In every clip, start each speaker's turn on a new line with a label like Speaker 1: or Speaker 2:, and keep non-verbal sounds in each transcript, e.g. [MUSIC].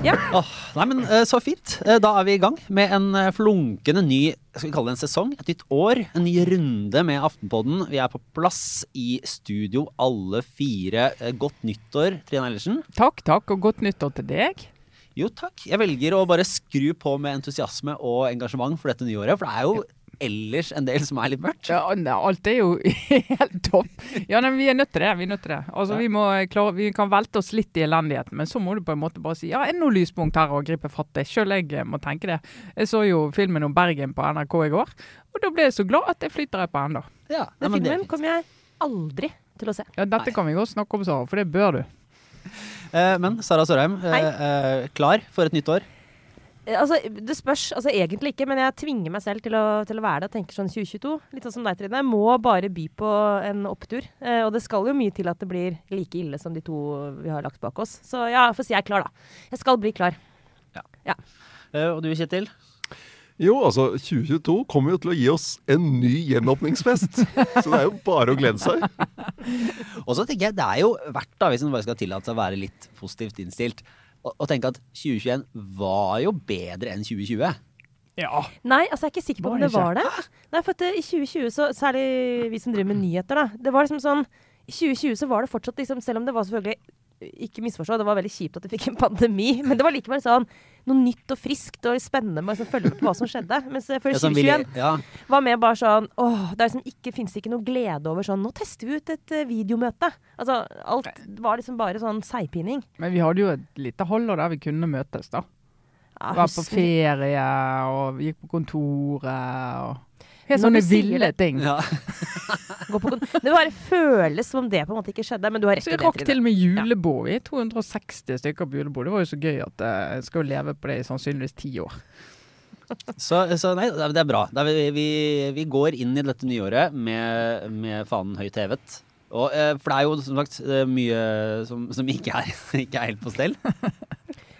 Speaker 1: Ja.
Speaker 2: Oh, nei, men eh, Så fint. Eh, Da er vi i gang med en eh, flunkende ny skal vi kalle det en sesong, et nytt år. En ny runde med Aftenpodden. Vi er på plass i studio alle fire. Godt nyttår, Trine Eilertsen.
Speaker 3: Takk, takk, og godt nyttår til deg.
Speaker 2: Jo, takk. Jeg velger å bare skru på med entusiasme og engasjement for dette nye året. For det er jo ellers en del som er litt mørkt.
Speaker 3: Ja, alt er jo [LAUGHS] helt topp. Ja, nei, vi er nødt til det. Vi er nødt til det. Altså,
Speaker 2: Ja.
Speaker 3: vi, må klare, vi kan velte oss litt i elendigheten, men så må du på en måte bare si ja, er det noe lyspunkt her å gripe fatt i? Selv jeg eh, må tenke det. Jeg så jo filmen om Bergen på NRK i går, og da ble jeg så glad at jeg flyter jeg på ennå.
Speaker 2: Ja,
Speaker 1: Den
Speaker 2: det er
Speaker 1: filmen kommer jeg aldri til å se.
Speaker 3: Ja, dette
Speaker 2: Nei.
Speaker 3: kan vi godt snakke om, Sara, for det bør du.
Speaker 2: Eh, Men Sara Sørheim, eh, eh, klar for et nytt år?
Speaker 1: Eh, Altså, det spørs altså egentlig ikke, men jeg tvinger meg selv til å, til å være det og tenker sånn 2022. Litt sånn som deg, Trine. Jeg må bare by på en opptur. Eh, og det skal jo mye til at det blir like ille som de to vi har lagt bak oss. Så ja, får si jeg er klar, da. Jeg skal bli klar.
Speaker 2: Eh, Og du, Kjetil?
Speaker 4: Jo, altså 2022 kommer jo til å gi oss en ny gjenåpningsfest. Så det er jo bare å glede seg. [LAUGHS]
Speaker 2: Og så tenker jeg det er jo verdt, da, hvis en bare skal tillate seg å være litt positivt innstilt, å, å tenke at 2021 var jo bedre enn 2020.
Speaker 3: Ja.
Speaker 1: Nei, altså jeg er ikke sikker på
Speaker 3: Var
Speaker 1: om
Speaker 3: det
Speaker 1: var det. Nei, for at eh, i 2020, så, særlig vi som driver med nyheter, da. Det var liksom sånn I 2020 så var det fortsatt liksom, selv om det var selvfølgelig ikke misforstå, det var veldig kjipt at vi fikk en pandemi, [LAUGHS] men det var likevel sånn noe nytt og friskt og spennende med å liksom, følge med på hva som skjedde. Mens før
Speaker 2: Ja, som vil-
Speaker 1: 2021
Speaker 2: ja,
Speaker 1: var med bare sånn åh, det er liksom ikke, finnes ikke noe glede over sånn Nå tester vi ut et uh, videomøte. Altså, alt var liksom bare sånn seigpining.
Speaker 3: Men vi hadde jo et lite holder der vi kunne møtes, da.
Speaker 1: Ja,
Speaker 3: Var på ferie og gikk på kontoret og Helt sånne ville ting.
Speaker 2: ja. [LAUGHS]
Speaker 1: gå på Det bare føles som om det på en måte ikke skjedde, men du har rett
Speaker 3: Så
Speaker 1: i
Speaker 3: det.
Speaker 1: det.
Speaker 3: rakk til og med julebord. Er 260 stykker på julebord. Det var jo så gøy at eh, jeg skal jo leve på det i sannsynligvis ti år.
Speaker 2: Så, så nei, det er- bra. Det er, vi, vi, vi går inn i dette nyåret med, med fanen høyt hevet. Og, eh, for det er jo som sagt eh, mye som, som ikke, er, [LAUGHS] ikke er helt på stell.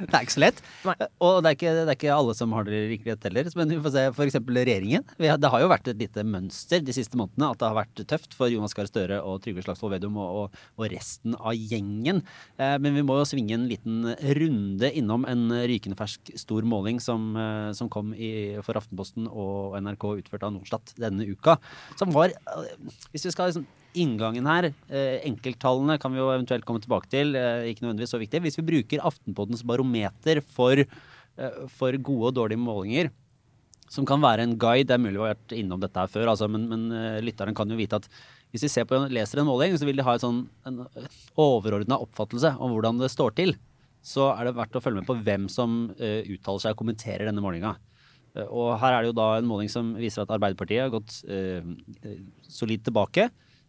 Speaker 2: Det er ikke så lett.
Speaker 1: Nei.
Speaker 2: Og det er, ikke, det er ikke alle som har det like lett heller. Men vi får se f.eks. regjeringen. Har, det har jo vært et lite mønster de siste månedene at det har vært tøft for Jonas Gahr Støre og Trygve Slagsvold Vedum og, og, og resten av gjengen. Eh, men vi må jo svinge en liten runde innom en rykende fersk stor måling som, eh, som kom i, for Aftenposten og NRK utført av Norstat denne uka. Som var, eh, hvis vi skal liksom Inngangen her, eh, enkelttallene kan vi jo eventuelt komme tilbake til, eh, ikke nødvendigvis så viktig. Hvis vi bruker Aftenpoddens barometer for, eh, for gode og dårlige målinger, som kan være en guide, det er mulig vi har vært innom dette her før, altså, men, men eh, lytteren kan jo vite at hvis de på, leser en måling, så vil de ha sånn, en overordna oppfattelse om hvordan det står til. Så er det verdt å følge med på hvem som uh, uttaler seg og kommenterer denne målinga. Uh, og her er det jo da en måling som viser at Arbeiderpartiet har gått solid tilbake.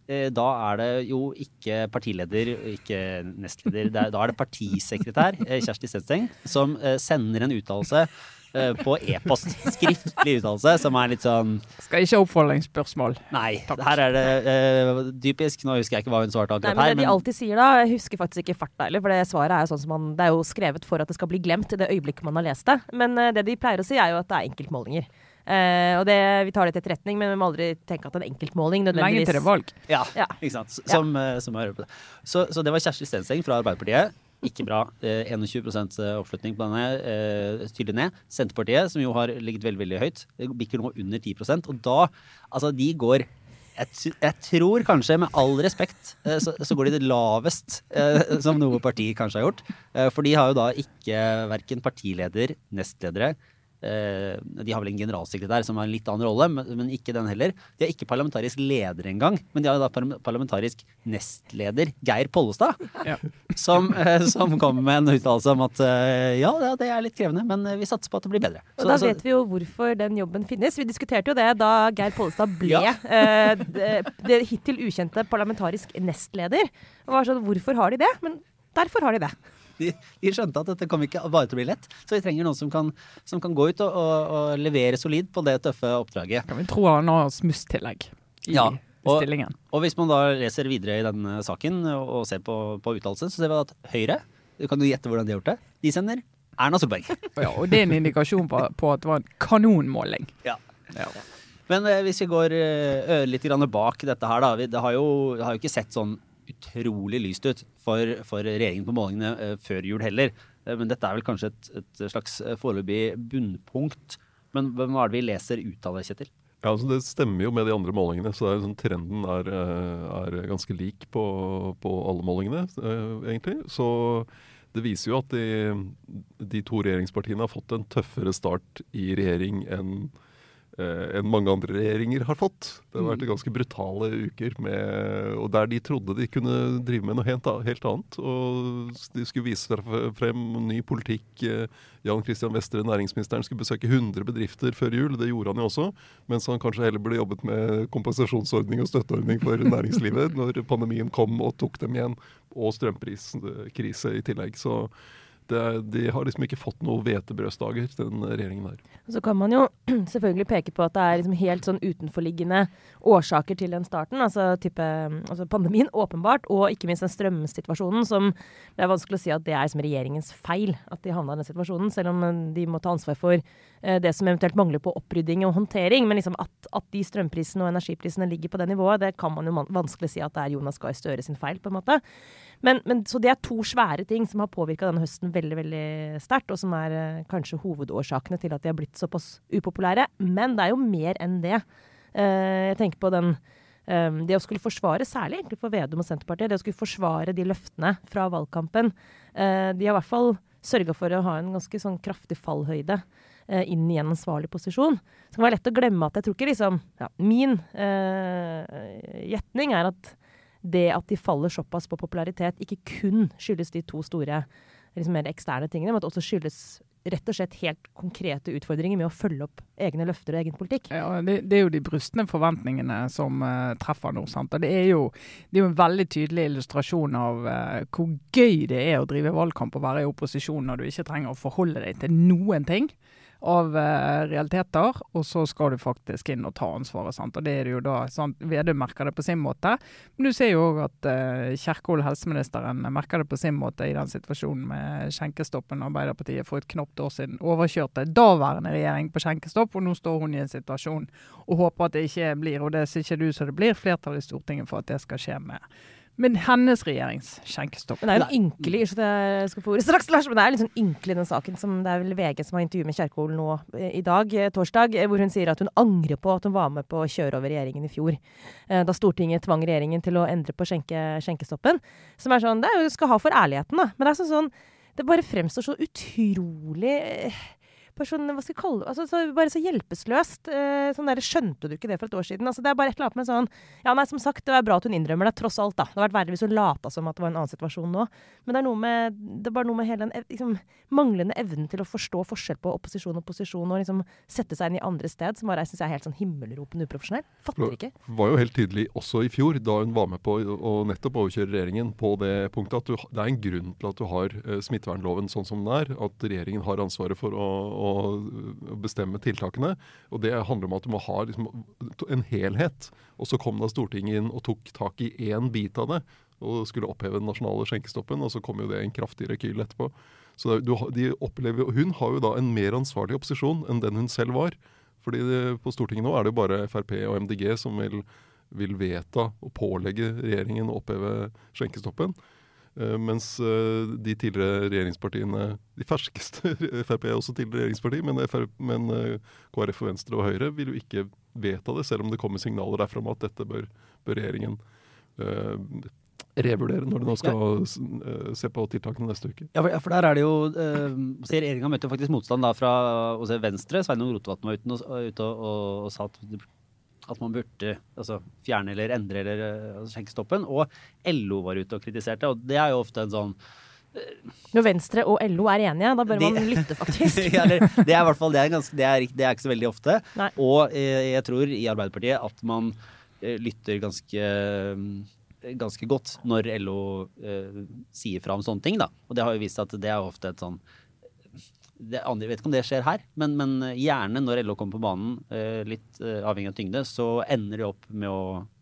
Speaker 2: Eh, Da er det jo ikke partileder, ikke nestleder. Det er, da er det partisekretær eh, Kjersti Stenseng som eh, sender en uttalelse på e-post. Skriftlig uttalelse som er litt sånn
Speaker 3: Skal ikke ha oppfølgingsspørsmål.
Speaker 2: Nei, her er det uh, typisk. Nå husker jeg ikke hva hun svarte
Speaker 1: Nei,
Speaker 2: her,
Speaker 1: men det de alltid sier da, jeg husker faktisk ikke farta heller, for det svaret er jo sånn som man, det er jo skrevet for at det skal bli glemt i det øyeblikket man har lest det. Men uh, det de pleier å si er jo at det er enkeltmålinger. Eh, og det, vi tar det til etterretning, men vi må aldri tenke at en enkeltmåling
Speaker 3: Lenge
Speaker 1: nødvendigvis
Speaker 3: til er valg.
Speaker 2: Ja,
Speaker 1: Ja.
Speaker 2: ikke sant. Som, ja. som jeg hører på det. Så, så det var Kjersti Stenseng fra Arbeiderpartiet. Ikke bra. Eh, 21% oppslutning på denne. Eh, tydelig ned. Senterpartiet, som jo har ligget veldig veldig høyt, det bikker nå under 10% Og da Altså, de går jeg, t- jeg tror kanskje, med all respekt, eh, så, så går de det lavest eh, som noe parti kanskje har gjort. Eh, For de har jo da ikke verken partileder, nestledere eh, De har vel en generalsekretær som har en litt annen rolle, men, men ikke den heller. De har ikke parlamentarisk leder engang, men de har da parlamentarisk nestleder, Geir Pollestad,
Speaker 3: Ja.
Speaker 2: som, eh, som kom med en uttalelse om at eh, ja, det er litt krevende, men eh, vi satser på at det blir bedre.
Speaker 1: Og da vet vi jo hvorfor den jobben finnes. Vi diskuterte jo det da Geir Pollestad ble
Speaker 2: Ja. [LAUGHS]
Speaker 1: eh, det, det hittil ukjente parlamentarisk nestleder. Og var sånn, hvorfor har de det? Men derfor har de det.
Speaker 2: De, de skjønte at dette kom ikke bare til å bli lett, så vi trenger noen som kan, som kan gå ut og, og, og levere solid på det tøffe oppdraget.
Speaker 3: Kan vi tro han har smusstillegg i
Speaker 2: Ja, og-
Speaker 3: stillingen.
Speaker 2: Og hvis man da leser videre i denne saken og, ser på, på uttalelsen, så ser vi at Høyre, du kan jo gjette hvordan de har gjort det, de sender Erna Solberg. [LAUGHS]
Speaker 3: Ja, og det er en indikasjon på, på at det var en kanonmåling.
Speaker 2: Ja.
Speaker 3: Ja.
Speaker 2: Men eh, hvis vi går eh, litt bak dette her, da. Vi, det, har jo, det har jo ikke sett sånn utrolig lyst ut for, for regjeringen på målingene eh, før jul heller. Eh, men dette er vel kanskje et, et slags eh, foreløpig bunnpunkt. Men hva er det vi leser ut av det, Kjetil?
Speaker 4: Ja, altså Det stemmer jo med de andre målingene, så er, sånn, trenden er, er ganske lik på, på alle målingene, egentlig. Så det viser jo at de, de to regjeringspartiene har fått en tøffere start i regjering enn enn mange andre regjeringer har fått. Det har vært ganske brutale uker, med, og der de trodde de kunne drive med noe helt, helt annet. Og de skulle vise frem- ny politikk. Eh, Jan Christian Vestre, næringsministeren, skulle besøke 100 bedrifter før jul. Det gjorde han jo også, mens han kanskje heller burde jobbet med kompensasjonsordning og støtteordning for [LAUGHS] næringslivet når pandemien kom og tok dem igjen, og strømpriskrise i tillegg. Så det, de har liksom ikke fått noe hvetebrødsdager, den regjeringen der.
Speaker 1: Så kan man jo [CLEARS THROAT] selvfølgelig peke på at det er liksom helt sånn utenforliggende årsaker til den starten. Altså, type, altså pandemien, åpenbart, og ikke minst den strømsituasjonen som Det er vanskelig å si at det er liksom regjeringens feil at de havna i den situasjonen, selv om eh, de må ta ansvar for eh, det som eventuelt mangler på opprydding og håndtering. Men liksom at, at de strømprisene og energiprisene ligger på det nivået, det kan man jo vanskelig si at det er Jonas Gahr Støre sin feil, på en måte. Men, men, så det er to svære ting som har påvirka denne høsten veldig veldig sterkt, og som er eh, kanskje hovedårsakene til at de har blitt såpass upopulære. Men det er jo mer enn det. Eh, jeg tenker på den eh, Det å skulle forsvare, særlig egentlig for Vedum og Senterpartiet, det å skulle forsvare de løftene fra valgkampen. Eh, de har i hvert fall sørga for å ha en ganske sånn kraftig fallhøyde eh, inn i en ansvarlig posisjon. Så det kan være lett å glemme at jeg tror ikke liksom ja, Min eh, gjetning er at det at de faller såpass på popularitet, ikke kun skyldes de to store liksom mer eksterne tingene, men at også skyldes rett og slett helt konkrete utfordringer med å følge opp egne løfter og egen politikk.
Speaker 3: Ja, det, det er jo de brustne forventningene som uh, treffer nå. sant? Og det er, jo, det er jo en veldig tydelig illustrasjon av uh, hvor gøy det er å drive valgkamp og være i opposisjon når du ikke trenger å forholde deg til noen ting av eh, realiteter, og så skal du faktisk inn og ta ansvaret. sant? Og det er det jo da, sant? Vedum merker det på sin måte, men du ser jo òg at uh, Kjerkol, helseministeren, merker det på sin måte i den situasjonen med skjenkestoppen. Arbeiderpartiet for et knapt år siden overkjørte daværende regjering på skjenkestopp, og nå står hun i en situasjon og håper at det ikke blir, og det ser ikke du så det blir, flertall i Stortinget for at det skal skje med, med hennes regjerings skjenkestopp.
Speaker 1: Det er jo en ynkelig at jeg skal få ordet straks, Lars, men det er litt sånn ynkelig den saken. som Det er vel VG som har intervju med Kjerkol nå eh, i dag, eh, torsdag, eh, hvor hun sier at hun angrer på at hun var med på å kjøre over regjeringen i fjor. Da Stortinget tvang regjeringen til å endre på skjenke, skjenkestoppen. Som er sånn Det er jo skal ha for ærligheten, da. Men det er sånn, sånn Det bare fremstår så utrolig bare sånn, hva skal jeg kalle det, altså, så, bare så hjelpeløst. Eh, sånn der, Skjønte du ikke det for et år siden? Altså, det er bare et eller annet med sånn Ja, nei, som sagt, det er bra at hun innrømmer det, tross alt, da. Det hadde vært verre hvis hun lata som at det var en annen situasjon nå. Men det er noe med det er bare noe med hele den liksom, manglende evnen til å forstå forskjell på opposisjon og posisjon, og liksom sette seg inn i andre sted, som bare jeg syns er helt sånn himmelropende uprofesjonell. Fatter ikke.
Speaker 4: Det var jo helt tydelig også i fjor, da hun var med på å å nettopp overkjøre regjeringen på det punktet, at du, det er en grunn til at du har eh, smittevernloven sånn som den er. At regjeringen har ansvaret for å, å bestemme tiltakene. Og det handler om at du må ha liksom, en helhet. Og så kom da Stortinget inn og tok tak i én bit av det. Og skulle oppheve den nasjonale skjenkestoppen, og så kom jo det en kraftig rekyl etterpå. Så du, de opplever, Hun har jo da en mer ansvarlig opposisjon enn den hun selv var. Fordi det, på Stortinget nå er det jo bare Frp og MDG som vil, vil vedta og pålegge regjeringen å oppheve skjenkestoppen. Eh, mens eh, de tidligere regjeringspartiene, de ferskeste [LAUGHS] Frp er også tidligere regjeringsparti, men, FRP, men eh, KrF og Venstre og Høyre vil jo ikke vedta det, selv om det kommer signaler derfra om at dette bør, bør regjeringen uh, revurdere når de nå skal eh, se på tiltakene neste uke.
Speaker 2: Ja, for, ja, for der er det jo eh, Regjeringa møtte jo faktisk motstand da fra se Venstre. Sveinung Rotevatn var ute og, ute og, og, og sa at, at man burde altså, fjerne eller endre eller eh, altså, skjenkestoppen. Og LO var ute og kritiserte, og det er jo ofte en sånn
Speaker 1: Når Venstre og LO er enige, da bør
Speaker 2: De-
Speaker 1: man lytte, faktisk. [LAUGHS]
Speaker 2: ja, det er i hvert fall det er, ganske, det, er, det er ikke så veldig ofte.
Speaker 1: Nei.
Speaker 2: Og eh, jeg tror i Arbeiderpartiet at man eh, lytter ganske mm, ganske godt når LO eh, sier fra om sånne ting. da. Og det har jo vist seg at det er ofte et sånn det, andre- Jeg vet ikke om det skjer her, men, men gjerne når LO kommer på banen, eh, litt eh, avhengig av tyngde, så ender det opp med å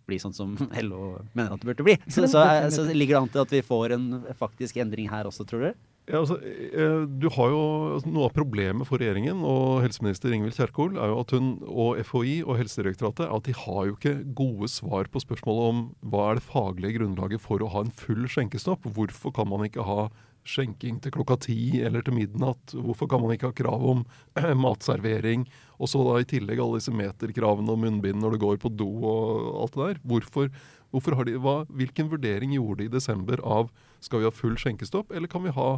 Speaker 2: bli sånn som [LAUGHS] LO mener at det burde bli. Så, så, er- så ligger det an til at vi får en faktisk endring her også, tror dere?
Speaker 4: Ja, altså, eh, du har jo, altså, Noe av problemet for regjeringen og helseminister Ingvild Kjerkol er jo at hun og FHI og Helsedirektoratet at de har jo ikke gode svar på spørsmålet om hva er det faglige grunnlaget for å ha en full skjenkestopp. Hvorfor kan man ikke ha skjenking til klokka ti eller til midnatt? Hvorfor kan man ikke ha krav om [CLEARS THROAT] matservering? Og så da i tillegg alle disse meterkravene og munnbind når du går på do og alt det der. Hvorfor, hvorfor har de, hva, hvilken vurdering gjorde de i desember av skal vi ha full skjenkestopp, eller kan vi ha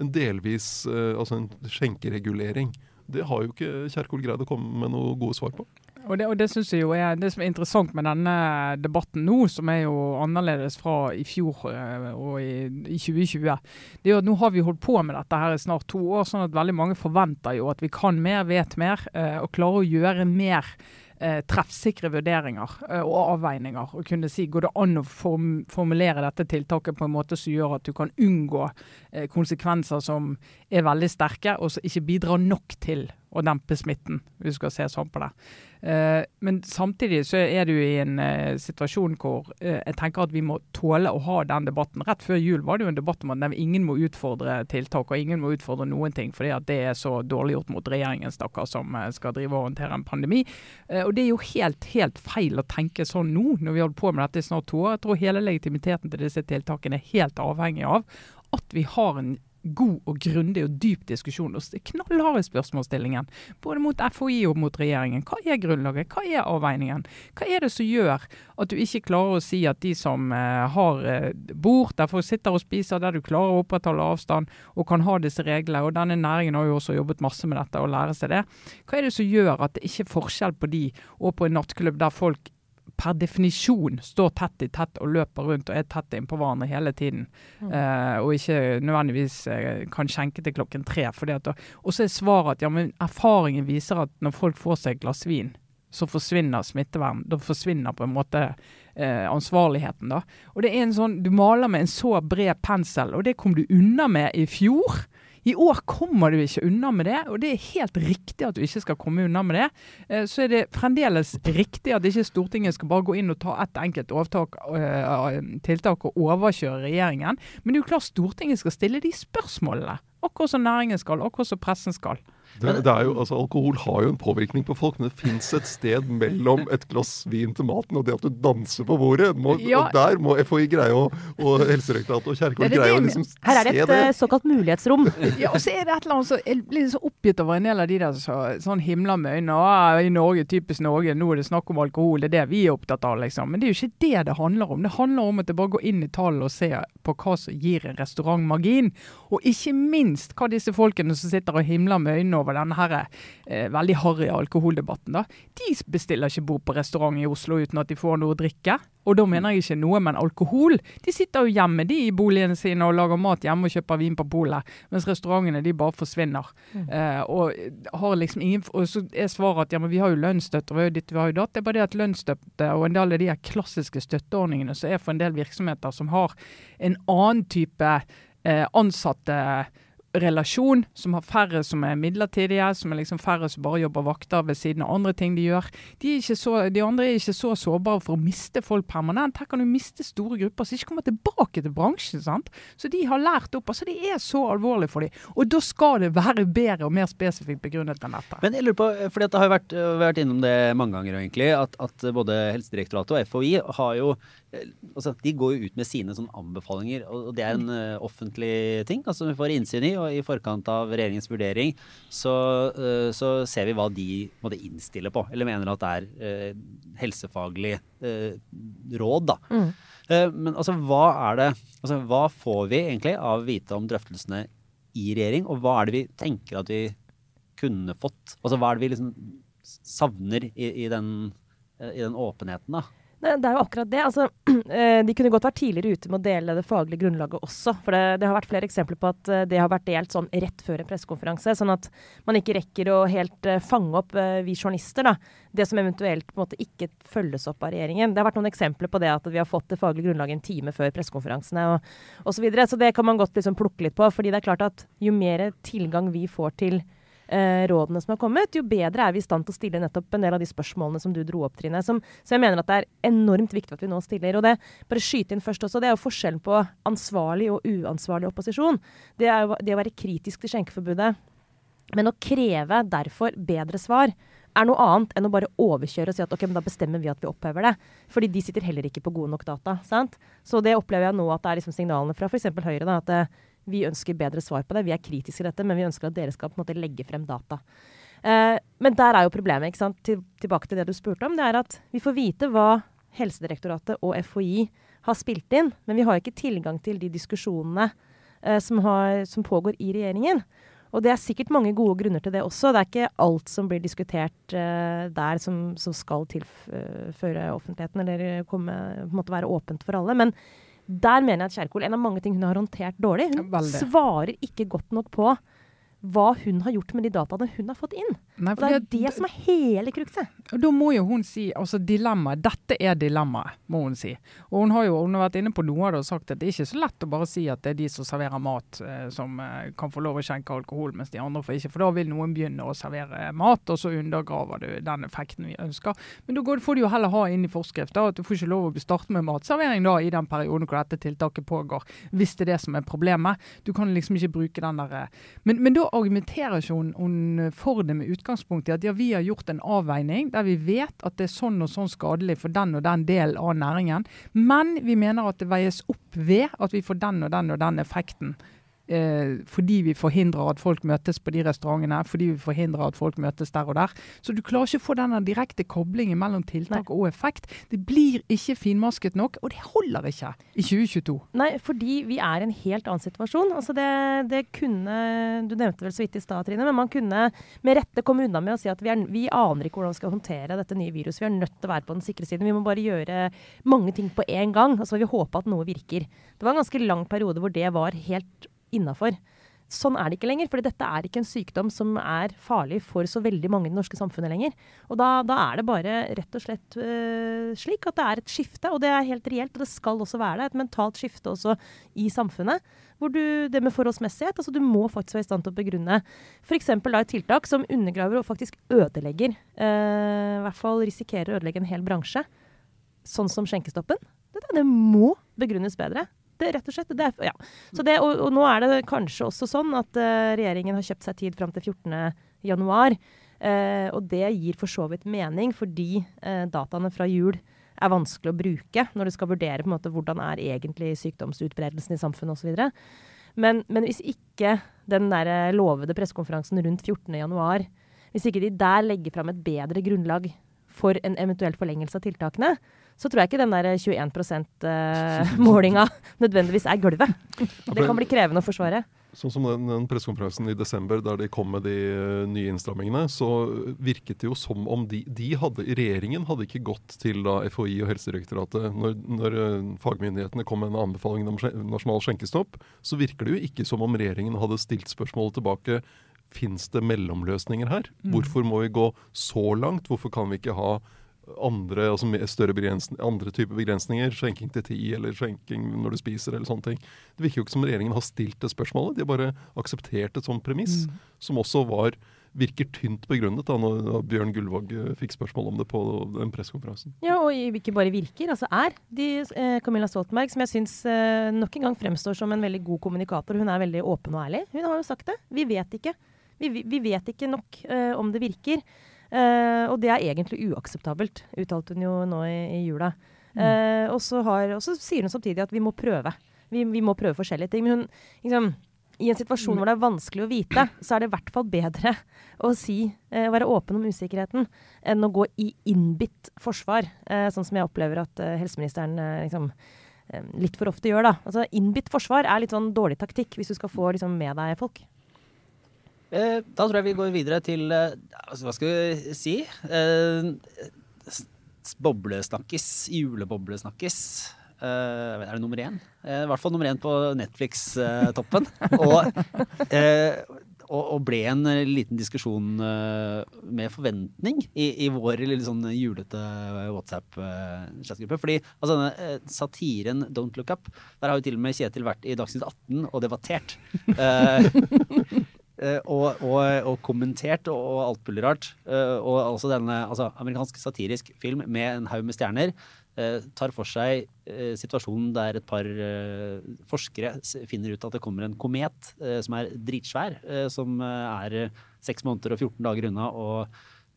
Speaker 4: en delvis eh, altså en skjenkeregulering? Det har jo ikke Kjerkol greid å komme med noe gode svar på.
Speaker 3: Og det, og det synes jeg jo er det som er interessant med denne debatten nå, som er jo annerledes fra i fjor eh, og i, i 2020, det er jo at nå har vi holdt på med dette her i snart to år, sånn at veldig mange forventer jo at vi kan mer, vet mer eh, og klarer å gjøre mer eh, treffsikre vurderinger eh, og avveininger. Og kunne si går det an å form formulere dette tiltaket på en måte som gjør at du kan unngå eh, konsekvenser som er veldig sterke, og som ikke bidrar nok til å dempe smitten, hvis du skal se sånn på det. Eh, men samtidig så er du i en eh, situasjon hvor eh, jeg tenker at vi må tåle å ha den debatten. Rett før jul var det jo en debatt om at ingen må utfordre tiltak, og ingen må utfordre noen ting, fordi at det er så dårlig gjort mot regjeringen stakkar, som skal drive og håndtere en pandemi. Og Det er jo helt, helt feil å tenke sånn nå, når vi holder på med dette i snart to år. Jeg tror hele legitimiteten til disse tiltakene er helt avhengig av at vi har en god og grundig og dyp diskusjon. og Knallharde spørsmålsstillingen. Både mot FHI og mot regjeringen. Hva er grunnlaget? Hva er avveiningen? Hva er det som gjør at du ikke klarer å si at de som eh, har eh, bord folk sitter og spiser, der du klarer å opprettholde avstand og kan ha disse reglene, og denne næringen har jo også jobbet masse med dette og lære seg det. Hva er det som gjør at det ikke er forskjell på de og på en nattklubb der folk per definisjon står tett i tett og løper rundt og er tett innpå hverandre hele tiden. Eh, og ikke nødvendigvis eh, kan skjenke til klokken tre. Fordi at, og så er svaret at ja, men erfaringen viser at når folk får seg et glass vin, så forsvinner smittevern. Da forsvinner på en måte eh, ansvarligheten. da. Og det er en sånn, Du maler med en så bred pensel, og det kom du unna med i fjor. I år kommer du ikke unna med det, og det er helt riktig at du ikke skal komme unna med det. Eh, Så er det fremdeles riktig at ikke Stortinget skal bare gå inn og ta ett enkelt overtak, eh, tiltak og overkjøre regjeringen. Men det er jo klart Stortinget skal stille de spørsmålene. Akkurat som næringen skal, akkurat som pressen skal.
Speaker 4: Det, det er jo, altså, alkohol har jo en påvirkning på folk, men det fins et sted mellom et glass vin til maten og det at du danser på bordet. Må,
Speaker 3: Ja.
Speaker 4: Og der må FHI greie å, og Helsedirektoratet og Kjerkol
Speaker 3: greie å
Speaker 4: liksom å
Speaker 3: det-
Speaker 1: Her er det et
Speaker 4: det.
Speaker 1: eh, såkalt mulighetsrom. [LAUGHS]
Speaker 3: Ja, og så er det et eller annet så Jeg blir så oppgitt over en del av de der så, sånn himler med øynene. «Å, I Norge, typisk Norge, nå er det snakk om alkohol. Det er det vi er opptatt av, liksom. Men det er jo ikke det det handler om. Det handler om at det bare går inn i tallene og ser på hva som gir en restaurant margin. Og ikke minst hva disse folkene som sitter og himler med øynene over denne her, eh, veldig harry alkoholdebatten, da. De bestiller ikke bord på restaurant i Oslo uten at de får noe å drikke. Og da mener jeg ikke noe, men alkohol. De sitter jo hjemme de i boligene sine og lager mat hjemme og kjøper vin på polet, mens restaurantene de bare forsvinner. Eh, og har liksom ingen Og så er svaret at ja, men vi har jo lønnsstøtte, og vi har jo ditt, vi har jo datt. Det er bare det at lønnsstøtte og en del av de her klassiske støtteordningene som er for en del virksomheter som har en annen type eh, ansatte relasjon, som har færre som er midlertidige, som er liksom færre som bare jobber vakter ved siden av andre ting de gjør. De, så, de andre er ikke så sårbare for å miste folk permanent. Her kan du miste store grupper som ikke kommer tilbake til bransjen. sant? Så de har lært opp. altså Det er så alvorlig for dem. Og da skal det være bedre og mer spesifikt begrunnet enn dette.
Speaker 2: Men jeg lurer på, for det har vært, vært innom det mange ganger egentlig, at, at både Helsedirektoratet og FHI har jo eh, altså De går jo ut med sine sånn, anbefalinger, og det er en uh, offentlig ting altså vi får innsyn i. Og i forkant av regjeringens vurdering så, uh, så ser vi hva de måtte innstille på, eller mener at det er uh, helsefaglig eh, råd, da.
Speaker 1: Mm.
Speaker 2: Eh, men altså, hva er det Altså, hva får vi egentlig av å vite om drøftelsene i regjering, og hva er det vi tenker at vi kunne fått? Altså, hva er det vi liksom savner i, i, den, eh, i den åpenheten, da?
Speaker 1: Det, det er jo akkurat det. Altså, [CLEARS THROAT] eh, de kunne godt vært tidligere ute med å dele det faglige grunnlaget også. For det, det har vært flere eksempler på at eh, det har vært delt sånn rett før en pressekonferanse. Sånn at man ikke rekker å helt eh, fange opp, vi journalister, da, det som eventuelt på en måte ikke følges opp av regjeringen. Det har vært noen eksempler på det at vi har fått det faglige grunnlaget en time før pressekonferansene og osv. Så, videre. så det kan man godt liksom plukke litt på. fordi det er klart at jo mer tilgang vi får til rådene som har kommet, jo bedre er vi i stand til å stille nettopp en del av de spørsmålene som du dro opp, Trine. Som, så jeg mener at det er enormt viktig at vi nå stiller. Og det, bare skyte inn først også, det er jo forskjellen på ansvarlig og uansvarlig opposisjon. Det er jo det å være kritisk til skjenkeforbudet. Men å kreve derfor bedre svar er noe annet enn å bare overkjøre og si at ok, men da bestemmer vi at vi opphever det. Fordi de sitter heller ikke på gode nok data. sant? Så det opplever jeg nå at det er liksom signalene fra f.eks. Høyre. da, at eh, vi ønsker bedre svar på det. Vi er kritiske til dette, men vi ønsker at dere skal på en måte legge frem data. Eh, men der er jo problemet. ikke sant? Til, tilbake til det du spurte om. Det er at vi får vite hva Helsedirektoratet og FHI har spilt inn, men vi har ikke tilgang til de diskusjonene eh, som, har, som pågår i regjeringen. Og det er sikkert mange gode grunner til det også. Det er ikke alt som blir diskutert eh, der som, som, skal tilføre offentligheten, eller komme, på en måte være åpent for alle. Men der mener jeg at Kjerkol, en av mange ting hun har håndtert dårlig, hun svarer ikke godt nok på hva hun har gjort med de dataene hun har fått inn.
Speaker 3: Nei,
Speaker 1: Og det er
Speaker 3: det-
Speaker 1: som er hele krukset.
Speaker 3: Og Da må jo hun si altså dilemmaet. Dette er dilemmaet, må hun si. Og hun har jo hun har vært inne på noe av det og sagt at det er ikke så lett å bare si at det er de som serverer mat eh, som eh, kan få lov å skjenke alkohol, mens de andre får ikke. For da vil noen begynne å servere mat, og så undergraver du den effekten vi ønsker. Men da får du jo heller ha inn i forskrift da, at du får ikke lov å starte med matservering da i den perioden hvor dette tiltaket pågår, hvis det er det som er problemet. Du kan liksom ikke bruke den der eh, Men, men da argumenterer ikke hun, hun for det med utgangspunkt i at ja, vi har gjort en avveining der vi vet at det er sånn og sånn skadelig for den og den delen av næringen, men vi mener at det veies opp ved at vi får den og den og den effekten. Eh, fordi vi forhindrer at folk møtes på de restaurantene, fordi vi forhindrer at folk møtes der og der. Så du klarer ikke å få denne direkte koblingen mellom tiltak og effekt. Det blir ikke finmasket nok, og det holder ikke i 2022.
Speaker 1: Nei, fordi vi er i en helt annen situasjon. Altså det, det kunne Du nevnte vel så vidt i stad, Trine, men man kunne med rette komme unna med å si at vi, er, vi aner ikke hvordan vi skal håndtere dette nye viruset. Vi er nødt til å være på den sikre siden. Vi må bare gjøre mange ting på én gang. Og så vil vi håpe at noe virker. Det var en ganske lang periode hvor det var helt innafor. Sånn er det ikke lenger, for dette er ikke en sykdom som er farlig for så veldig mange i det norske samfunnet lenger. Og da, da er det bare rett og slett øh, slik at det er et skifte, og det er helt reelt. Og det skal også være det, et mentalt skifte også i samfunnet. Hvor du, det med forholdsmessighet, altså du må faktisk være i stand til å begrunne f.eks. et tiltak som undergraver og faktisk ødelegger, øh, i hvert fall risikerer å ødelegge en hel bransje, sånn som skjenkestoppen. Det, det må begrunnes bedre. Det, rett og slett. Det er, ja. Det, og, og nå er det kanskje også sånn at uh, regjeringen har kjøpt seg tid fram til 14.1. Uh, og det gir for så vidt mening, fordi uh, dataene fra jul er vanskelig å bruke når du skal vurdere på en måte hvordan er egentlig sykdomsutbredelsen i samfunnet osv. Men, men hvis ikke den der eh, lovede pressekonferansen rundt 14.1, hvis ikke de der legger fram et bedre grunnlag for en eventuell forlengelse av tiltakene, så tror jeg ikke den der 21 [LAUGHS] %-målinga nødvendigvis er gulvet. Det kan bli krevende å forsvare.
Speaker 4: Sånn som den, den pressekonferansen i desember der de kom med de uh, nye innstrammingene, så virket det jo som om de, de hadde, regjeringen hadde ikke gått til da, FHI og Helsedirektoratet når, når uh, fagmyndighetene kom med en anbefaling om nasjonal skjenkestopp. Så virker det jo ikke som om regjeringen hadde stilt spørsmålet tilbake Fins det mellomløsninger her?
Speaker 3: Mm.
Speaker 4: Hvorfor må vi gå så langt? Hvorfor kan vi ikke ha andre, altså større andre typer begrensninger. Skjenking til ti, eller skjenking når du spiser, eller sånne ting. Det virker jo ikke som regjeringen har stilt det spørsmålet. De har bare akseptert et sånt premiss,
Speaker 3: Mm.
Speaker 4: som også var virker tynt begrunnet da når Bjørn Gullvåg eh, fikk spørsmål om det på den pressekonferansen.
Speaker 1: Ja, og ikke bare virker, altså er. De, eh, Camilla Stoltenberg, som jeg syns eh, nok en gang fremstår som en veldig god kommunikator, hun er veldig åpen og ærlig. Hun har jo sagt det. Vi vet ikke. Vi, vi, vi vet ikke nok eh, om det virker. Eh, og det er egentlig uakseptabelt, uttalte hun jo nå i, i jula. Eh, og, så har, og så sier hun samtidig at vi må prøve. Vi, vi må prøve forskjellige ting. Men hun, liksom, i en situasjon hvor det er vanskelig å vite, så er det i hvert fall bedre å si, eh, være åpen om usikkerheten enn å gå i innbitt forsvar, eh, sånn som jeg opplever at helseministeren liksom, litt for ofte gjør. da. Altså Innbitt forsvar er litt sånn dårlig taktikk hvis du skal få liksom, med deg folk.
Speaker 2: Eh, da tror jeg vi går videre til eh, altså, Hva skal vi si? Eh, boblesnakkis. Juleboblesnakkis. Uh, er det nummer én? I hvert fall nummer én på Netflix-toppen. [LAUGHS] og, og, og ble en liten diskusjon med forventning i, i vår lille sånn julete WhatsApp-chatgruppe. Fordi altså, denne satiren Don't Look Up, der har jo til og med Kjetil vært i Dagsnytt 18 og debattert. [LAUGHS] Eh, og, og, og kommentert og, og alt mulig rart. Eh, og altså denne altså, amerikansk satirisk film med en haug med stjerner eh, tar for seg situasjonen der et par forskere finner ut at det kommer en komet som er dritsvær, som er seks måneder og 14 dager unna å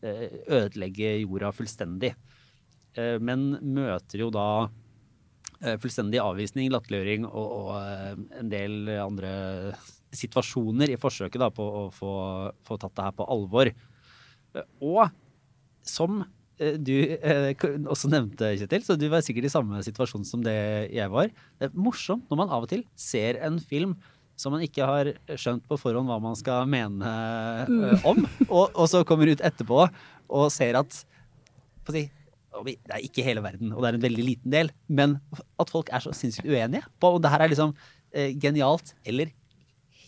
Speaker 2: eh, ødelegge jorda fullstendig. Men møter jo da fullstendig avvisning, latterliggjøring og, og en del andre situasjoner i forsøket da, på å få, få tatt det her på alvor. Eh, Og som eh, du eh, også nevnte, Kjetil, så du var sikkert i samme situasjon som det jeg var. Det er morsomt når man av og til ser en film som man ikke har skjønt på forhånd hva man skal mene eh, om, og, og så kommer ut etterpå og ser at på si, det er ikke hele verden, og det er en veldig liten del, men at folk er så sinnssykt uenige. På, og det her er liksom eh, genialt, eller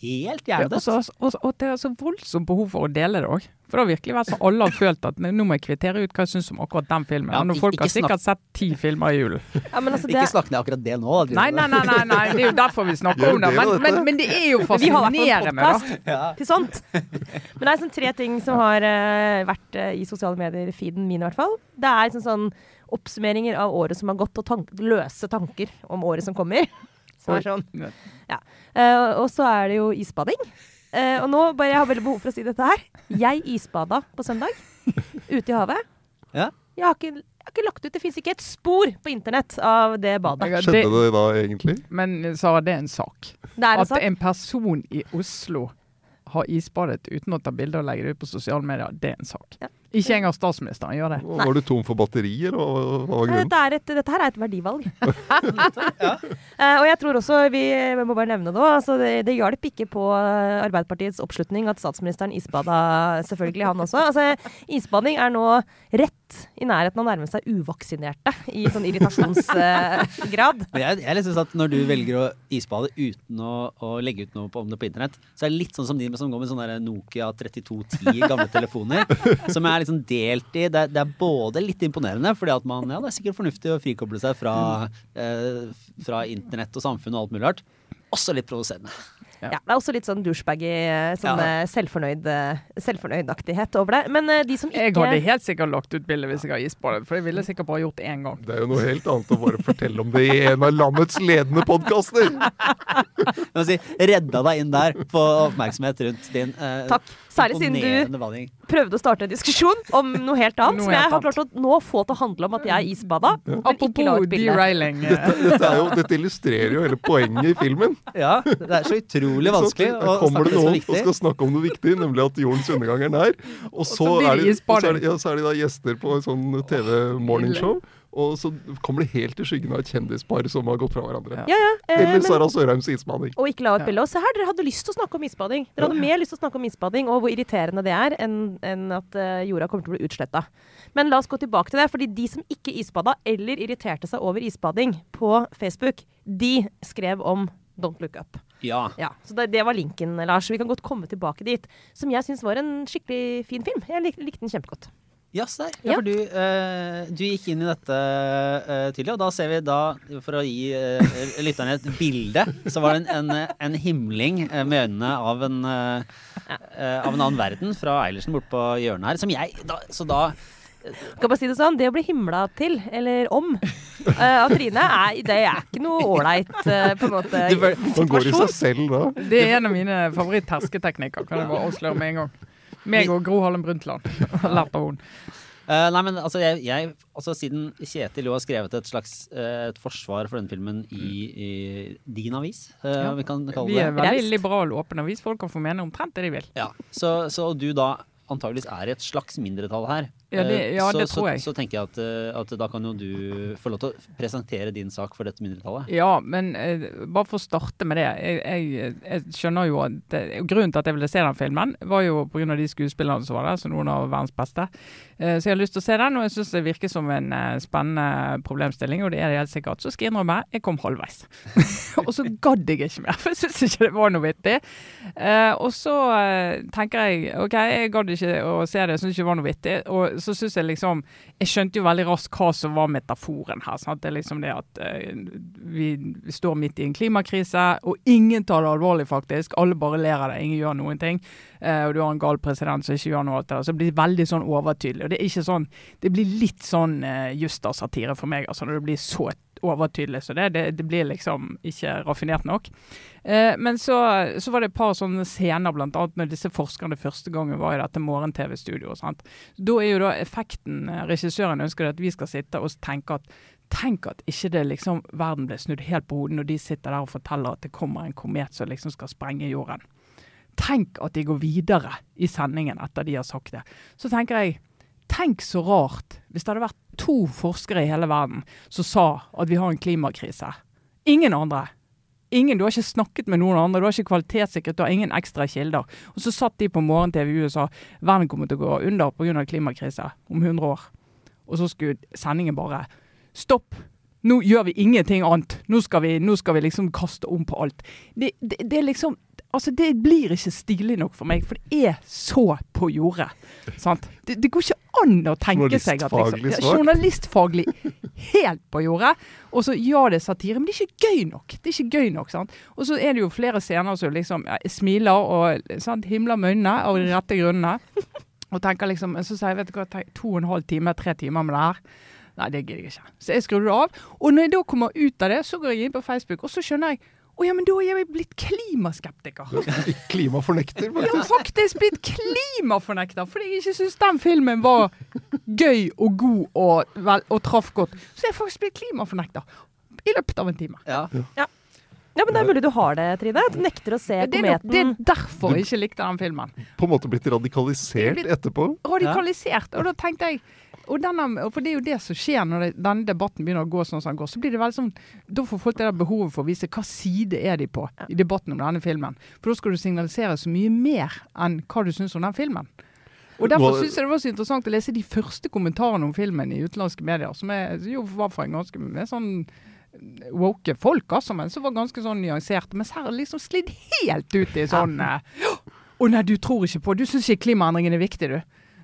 Speaker 2: helt
Speaker 3: hjernedødt. og, så, og, og det er så voldsomt behov for å dele det òg. For det har virkelig vært så alle har følt at nå må jeg kvittere ut hva jeg syns om akkurat den filmen.
Speaker 2: Ja,
Speaker 3: når folk har sikkert sett ti filmer i julen.
Speaker 1: Ja, altså, [LAUGHS] det,
Speaker 2: Ikke snakk ned akkurat det nå. da,
Speaker 3: Nei, nei, nei, nei, nei, det er jo derfor vi snakker om det. Men, men, men det er jo [LAUGHS]
Speaker 1: vi har
Speaker 3: fascinerende, da.
Speaker 2: Ja.
Speaker 1: til sånt. Men det er sånn tre ting som har uh, vært uh, i sosiale medier-feeden min, i hvert fall. Det er sånn, sånn oppsummeringer av året som har gått, og tank løse tanker om året som kommer. Som er sånn. Ja. Uh, og så er det jo isbading. Uh, og nå bare, jeg har veldig behov for å si dette her. Jeg isbada på søndag. Ute i havet.
Speaker 2: Ja.
Speaker 1: Jeg har ikke, jeg har ikke lagt ut Det fins ikke et spor på internett av det badet.
Speaker 4: Skjedde
Speaker 3: det,
Speaker 4: det da egentlig?
Speaker 3: men Sara, det er en sak.
Speaker 1: Det er en
Speaker 3: At
Speaker 1: sak.
Speaker 3: en person i Oslo har isbadet uten å ta bilde og legge det ut på sosiale medier, det er en sak.
Speaker 1: Ja.
Speaker 3: Ikke engang statsministeren gjør det.
Speaker 4: Var du tom for batterier, eller hva var grunnen?
Speaker 1: Dette, er et, dette her er et verdivalg. [LAUGHS] Eh, og jeg tror også, vi vi må bare nevne det altså det, det hjalp ikke på eh, Arbeiderpartiets oppslutning at statsministeren isbada, selvfølgelig han også. Altså, isbading er nå rett i nærheten av å nærme seg uvaksinerte i sånn irritasjonsgrad. [LAUGHS]
Speaker 2: Men jeg, jeg synes at når du velger å isbade uten å, å legge ut noe på, om det på internett, så er det litt sånn som de som går med sånne Nokia 3210 gamle telefoner, [LAUGHS] som er liksom delt i. Det, det er både litt imponerende, fordi at man, ja, det er sikkert fornuftig å frikoble seg fra, eh, fra internett og samfunn og alt mulig rart. Også litt provoserende.
Speaker 1: Ja, det er også litt sånn douchebaggy, eh, sånn
Speaker 2: Ja.
Speaker 1: eh, selvfornøyd, eh, selvfornøydaktighet over det. Men de som
Speaker 3: Jeg
Speaker 1: ikke
Speaker 3: hadde helt sikkert lagt ut bilde hvis jeg har det, for jeg ville sikkert bare gjort det én gang.
Speaker 4: Det er jo noe helt annet å bare fortelle om det i en av landets ledende podkaster!
Speaker 2: Si, redda deg inn der på oppmerksomhet rundt din eh,
Speaker 1: Takk. Særlig siden du. Prøvde å starte en diskusjon om noe helt annet,
Speaker 3: Noe
Speaker 1: som jeg har klart å nå få til å handle om at jeg isbada, men ikke la ut bilde.
Speaker 3: eh,
Speaker 4: Dette, er jo, dette illustrerer jo hele poenget i filmen.
Speaker 2: Ja, det er så utrolig vanskelig så,
Speaker 4: å kommer
Speaker 2: snakke
Speaker 4: det
Speaker 2: om det som er
Speaker 4: noen og skal snakke om noe viktig, nemlig at jordens undergang er nær. Og så,
Speaker 3: så
Speaker 4: er,
Speaker 3: det
Speaker 4: det, og så, er, de, ja, så er de da gjester på en sånn TV-morningshow. Og så kommer det helt i skyggen av et kjendispar som har gått fra hverandre.
Speaker 1: Ja, ja. eh,
Speaker 4: Eller Sara Sørheims isbading.
Speaker 1: og ikke la ut
Speaker 3: Ja.
Speaker 1: bilde. Og se her, dere hadde lyst til å snakke om isbading. Dere hadde mer lyst til å snakke om isbading og hvor irriterende det er, enn enn at eh, jorda kommer til å bli utsletta. Men la oss gå tilbake til det. fordi de som ikke isbada, eller irriterte seg over isbading på Facebook, de skrev om Don't Look Up.
Speaker 2: Ja.
Speaker 1: Ja, så det, det var linken, Lars. Vi kan godt komme tilbake dit. Som jeg syns var en skikkelig fin film. Jeg lik, likte den kjempegodt.
Speaker 2: Ja, se der.
Speaker 1: Ja.
Speaker 2: For du, uh, du gikk inn i dette uh, tidlig, og da ser vi da, for å gi uh, lytterne et bilde, så var det en, en, en himling med øynene av en, av en annen verden fra Eilertsen bort på hjørnet her, som jeg da, Så da
Speaker 1: Skal bare si det sånn, det å bli himla til, eller om, uh, av Trine, er, det er ikke noe ålreit uh, på en måte
Speaker 4: Man går i seg selv da.
Speaker 3: Det er en av mine favoritt-hersketeknikker, kan jeg bare avsløre med en gang. Meg og Gro Harlem Brundtland [LAUGHS] [LAUGHS] har lært av henne.
Speaker 2: Eh, nei, men altså, jeg, jeg, altså Siden Kjetil jo har skrevet et slags uh, et forsvar for denne filmen i, i din avis, uh,
Speaker 3: Ja.
Speaker 2: vi kan kalle
Speaker 3: Vi
Speaker 2: det
Speaker 3: er veldig
Speaker 1: Raust.
Speaker 3: liberal og åpen avis. Folk kan få mene omtrent det de vil.
Speaker 2: Ja, så, så du da antageligvis er i et slags mindretall her.
Speaker 3: Ja, det- ja, det så, tror jeg.
Speaker 2: Så, så tenker jeg at, eh, at da kan jo du få lov til å presentere din sak for dette mindretallet.
Speaker 3: Ja, men eh, bare for å starte med det. Jeg, jeg, jeg skjønner jo at det, Grunnen til at jeg ville se den filmen, var jo pga. de skuespillerne som var der, som noen av verdens beste. Eh, så jeg har lyst til å se den, og jeg syns det virker som en eh, spennende problemstilling, og det er det helt sikkert. Så skal jeg innrømme, jeg kom halvveis. [LAUGHS] og så gadd jeg ikke mer, for jeg syns ikke det var noe vittig. Eh, og så eh, tenker jeg OK, jeg gadd ikke å se det, jeg syns ikke det var noe vittig. Og så syns jeg liksom Jeg skjønte jo veldig raskt hva som var metaforen her. Sant? Det er liksom det at uh, vi, står midt i en klimakrise, og ingen tar det alvorlig, faktisk. Alle bare ler av det, ingen gjør noen ting. Uh, og du har en gal president som ikke gjør noe av det. Så det blir veldig sånn overtydelig. Og det er ikke sånn Det blir litt sånn uh, justersatire for meg, altså, når det blir så overtydelig. Så det, det, det blir liksom ikke raffinert nok. Eh, men så, så, var det et par sånne scener, bl.a. når disse forskerne første gangen var i dette morgen-TV-studioet. Da er jo da effekten eh, Regissøren ønsker at vi skal sitte og tenke at Tenk at ikke det liksom verden ble snudd helt på hodet når de sitter der og forteller at det kommer en komet som liksom skal sprenge jorden. Tenk at de går videre i sendingen etter de har sagt det. Så tenker jeg Tenk så rart hvis det hadde vært to forskere i hele verden som sa at vi har en klimakrise. Ingen andre. Ingen, Du har ikke snakket med noen andre, du har ikke kvalitetssikret, du har ingen ekstra kilder. Og så satt de på morgen-TV i USA verden kommer til å gå under pga. klimakrise om 100 år. Og så skulle sendingen bare Stopp! Nå gjør vi ingenting annet. Nå skal vi, nå skal vi liksom kaste om på alt. Det, det, det er liksom Altså, det blir ikke stilig nok for meg, for det er så på jordet. Det, det, går an å tenke seg at liksom, ja, Journalistfaglig helt på jordet. Og så ja, det er satire, men det er ikke gøy nok. Det er ikke gøy nok, sant? Og så er det jo flere scener som liksom ja, smiler og sant, himler med øynene av de rette grunnene. Og tenker liksom, så sier jeg vet du hva, to og en halv time, tre timer med det her. Nei, det gidder jeg ikke. Så jeg skrur det av. Og når jeg da kommer ut av det, så går jeg inn på Facebook, og så skjønner jeg å ja, men da er jeg blitt klimaskeptiker.
Speaker 4: Klimafornekter,
Speaker 3: faktisk. Ja, faktisk blitt klimafornekter. Fordi jeg ikke syns den filmen var gøy og god og, vel, og traff godt. Så jeg er faktisk blitt klimafornekter. I løpet av en time.
Speaker 1: Ja. ja. Ja, men Det er mulig du har det, Trine. Du nekter å se det kometen.
Speaker 3: det er derfor jeg ikke likte den filmen.
Speaker 4: På en måte blitt radikalisert blitt etterpå?
Speaker 3: Radikalisert. Og da tenkte jeg og denne, for det er jo det som skjer når det, denne debatten begynner å gå sånn som den går. så blir det veldig sånn, Da får folk det der behovet for å vise hva side er de på i debatten om denne filmen. For da skal du signalisere så mye mer enn hva du syns om den filmen. Og Derfor syns jeg det var så interessant å lese de første kommentarene om filmen i utenlandske medier, som er, jo var fra en ganske med sånn woke folk, altså, men som var ganske sånn nyanserte. Mens her er liksom slidd helt ut i sånn Å ja. oh, nei, du tror ikke på Du syns ikke klimaendringen er viktig, du.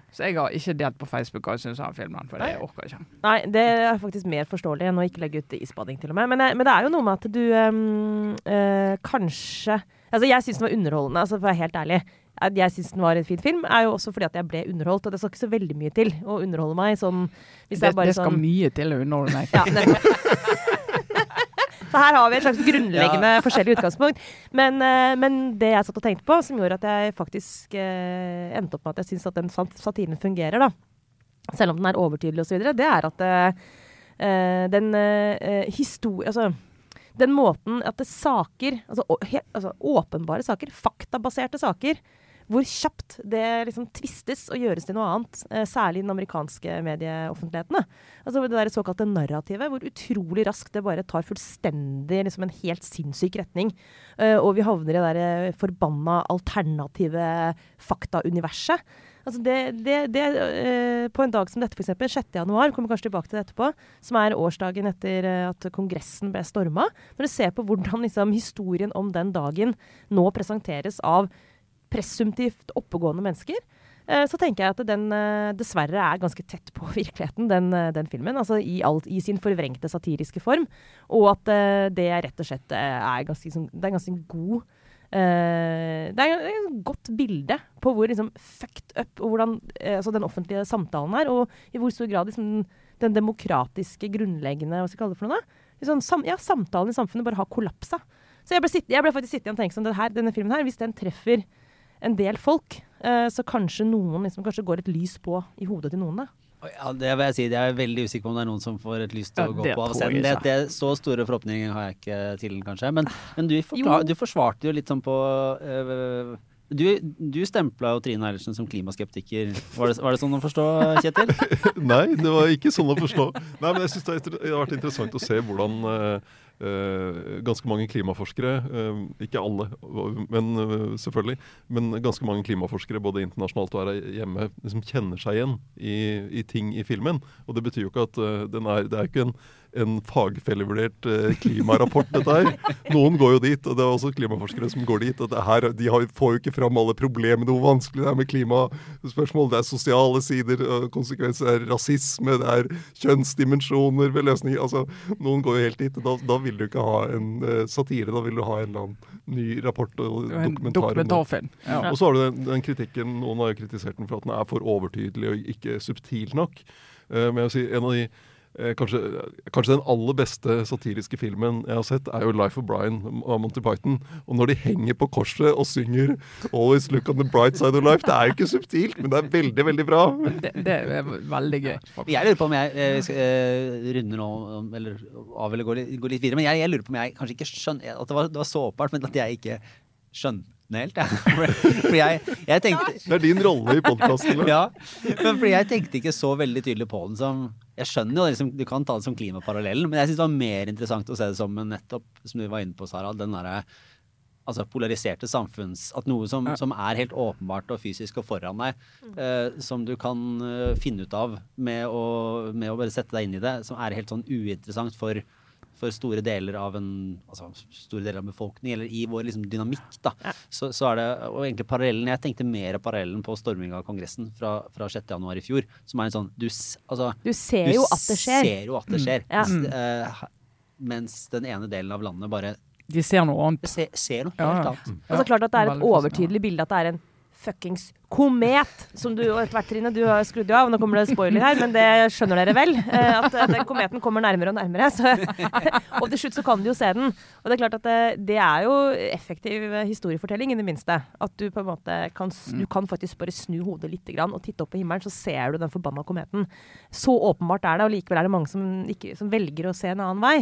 Speaker 3: Så jeg har ikke delt på Facebook hva jeg syns om filmen, for det orker jeg ikke.
Speaker 1: Nei, det er faktisk mer forståelig enn å ikke legge ut isbading, til og med. Men, eh, men, det er jo noe med at du um, uh, kanskje Altså, jeg syns den var underholdende, altså, for å være helt ærlig. At jeg syns den var en fin film, er jo også fordi at jeg ble underholdt. Og det skal ikke så veldig mye til å underholde meg. Sånn,
Speaker 3: det, det, skal sånn, mye til å underholde meg.
Speaker 1: ja, [LAUGHS] Så her har vi et slags grunnleggende ja. forskjellig utgangspunkt. Men, uh, men, det jeg satt og tenkte på, som gjorde at jeg faktisk eh, endte opp med at jeg syns at den satiren fungerer, da, selv om den er overtydelig osv., det er at eh, den historie... Altså, den måten at det saker, altså, helt, altså åpenbare saker, faktabaserte saker, hvor kjapt det liksom tvistes og gjøres til noe annet, eh, særlig i den amerikanske medieoffentligheten. Altså det der såkalte narrativet, hvor utrolig raskt det bare tar fullstendig liksom en helt sinnssyk retning. Uh, og vi havner i det der eh, forbanna alternative faktauniverset. Altså det, det, det på en dag som dette, f.eks., 6.1, kommer kanskje tilbake til det etterpå, som er årsdagen etter at Kongressen ble storma. Når du ser på hvordan liksom, historien om den dagen nå presenteres av presumptivt oppegående mennesker, eh, så tenker jeg at den eh, dessverre er ganske tett på [LAUGHS] virkeligheten, den, eh, den filmen. Altså i, alt, i, sin forvrengte satiriske form. Og at det rett og slett er ganske, det er ganske god Uh, det er et godt bilde på hvor liksom, fucked up hvordan, altså den offentlige samtalen er, og i hvor stor grad liksom, den demokratiske, grunnleggende hva skal jeg kalle det for noe? Liksom, sam, ja, samtalen i samfunnet bare har kollapsa. Så jeg ble, sitt, jeg ble faktisk sittende og tenke sånn, denne filmen her, hvis den treffer en del folk, eh, så kanskje noen liksom, kanskje går et lys på i hodet til noen. da.
Speaker 2: Ja, det vil jeg si. Jeg er veldig usikker på om det er noen som får et lys til ja, å gå på av scenen. Det, det, så store forhåpninger har jeg ikke til den, kanskje. Men, men du, forklar, du, forsvarte jo litt sånn på øh, du, du stempla jo Trine Eilertsen som klimaskeptiker. Var det, var det, sånn å forstå, Kjetil? [LAUGHS]
Speaker 4: Nei, det var ikke sånn å forstå. Nei, men jeg syns det, har vært interessant å se hvordan Uh, ganske mange klimaforskere, uh, ikke alle, men uh, selvfølgelig, men ganske mange klimaforskere både internasjonalt og her hjemme liksom kjenner seg igjen i, i, ting i filmen. Og det betyr jo ikke at den er, det er ikke en en fagfellevurdert eh, klimarapport, dette her. Noen går jo dit, og det er også klimaforskere som går dit. her, De har, får jo ikke fram alle problemene, hvor vanskelig det er med klimaspørsmål. Det er sosiale sider, konsekvenser, det er rasisme, det er kjønnsdimensjoner ved løsninger. altså Noen går jo helt dit. Da, da vil du ikke ha en eh, satire, da vil du ha en eller annen ny rapport og
Speaker 3: En
Speaker 4: dokumentar.
Speaker 3: dokumentarfilm. Ja.
Speaker 4: Og så har du den, den kritikken, noen har jo kritisert den for at den er for overtydelig og ikke subtil nok. Uh, men jeg vil si, en av de kanskje, kanskje den aller beste satiriske filmen jeg har sett, er jo 'Life of Brian' av Monty Python. Og når de henger på korset og synger 'Always look on the bright side of life', det er jo ikke subtilt, men det er veldig, veldig bra.
Speaker 3: Det, det er veldig gøy.
Speaker 2: Jeg lurer på om jeg jeg skal, eh, runder nå, eller av eller går litt, går litt videre. Men jeg, jeg lurer på om jeg kanskje ikke skjønner At det var, det var så åpenbart, men at jeg ikke skjønte det helt. Jeg. For jeg, jeg tenkte
Speaker 4: Det er din rolle i podkasten. [LAUGHS]
Speaker 2: ja, men fordi jeg tenkte ikke så veldig tydelig på den som Jeg skjønner jo liksom, du kan ta det som klimaparallellen, men jeg syns det var mer interessant å se det som en nettopp, som du var inne på, Sara, den derre altså polariserte samfunns At noe som, som er helt åpenbart og fysisk og foran deg, eh, som du kan eh, finne ut av med å, med å bare sette deg inn i det, som er helt sånn uinteressant for for store deler av en altså store deler av befolkningen, eller i vår liksom, dynamikk, da.
Speaker 1: Ja.
Speaker 2: Så, så er det og egentlig parallellen Jeg tenkte mer parallellen på storminga av Kongressen fra, fra 6. januar i fjor, som er en sånn Du, altså,
Speaker 1: Du ser
Speaker 2: du
Speaker 1: jo at det skjer.
Speaker 2: ser jo at det skjer.
Speaker 1: Ja.
Speaker 2: Mens, uh, mens den ene delen av landet bare
Speaker 3: De ser noe annet.
Speaker 2: ser, ser noe helt
Speaker 3: ja.
Speaker 2: annet.
Speaker 1: Og så klart at det er et overtydelig bilde at det er en fuckings komet, som du etter hvert, Trine, du har skrudd av. Nå kommer det spoiler her, men det skjønner dere vel. eh, At den kometen kommer nærmere og nærmere. Så, [LAUGHS] og til slutt så kan du jo se den. Og det er klart at det, det er jo effektiv historiefortelling, i det minste. At du på en måte kan, du kan faktisk bare snu hodet litt grann, og titte opp på himmelen, så ser du den forbanna kometen. Så åpenbart er det, og likevel er det mange som, ikke, som velger å se en annen vei.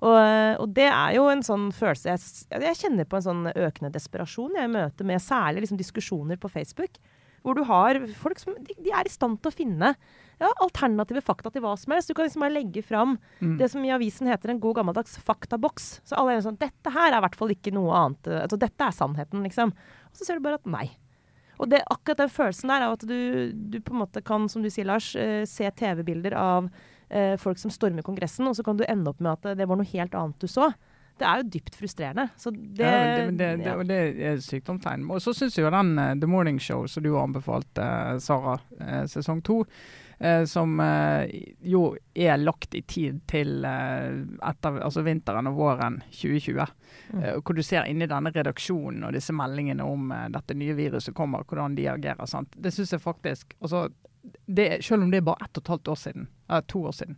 Speaker 1: Og, og det er jo en sånn følelse jeg, jeg kjenner på en sånn økende desperasjon jeg møter med særlig liksom diskusjoner på Facebook. Hvor du har folk som de, de er i stand til å finne ja, alternative fakta til hva som helst. Du kan liksom bare legge fram
Speaker 3: Mm.
Speaker 1: det som i avisen heter en god gammeldags faktaboks. Så alle er sånn Dette her er i hvert fall ikke noe annet. Altså, dette er sannheten, liksom. Og så ser du bare at nei. Og det, akkurat den følelsen der av at du, du på en måte kan, som du sier, Lars, eh, se TV-bilder av eh, folk som stormer Kongressen, og så kan du ende opp med at eh, det var noe helt annet du så. Det er jo dypt frustrerende. Så det,
Speaker 3: ja, det, det, det,
Speaker 1: ja.
Speaker 3: det er sykdomstegn. Og så syns jeg jo den eh, The Morning Show som du har anbefalt, eh, Sara, eh, sesong to, eh, som eh, jo er lagt i tid til etter, altså vinteren og våren 2020.
Speaker 1: Mm.
Speaker 3: Hvor du ser inni denne redaksjonen og disse meldingene om dette nye viruset kommer, hvordan de agerer. Sant? Det syns jeg faktisk altså, det, Selv om det er bare ett og et halvt år siden, eh, to år siden,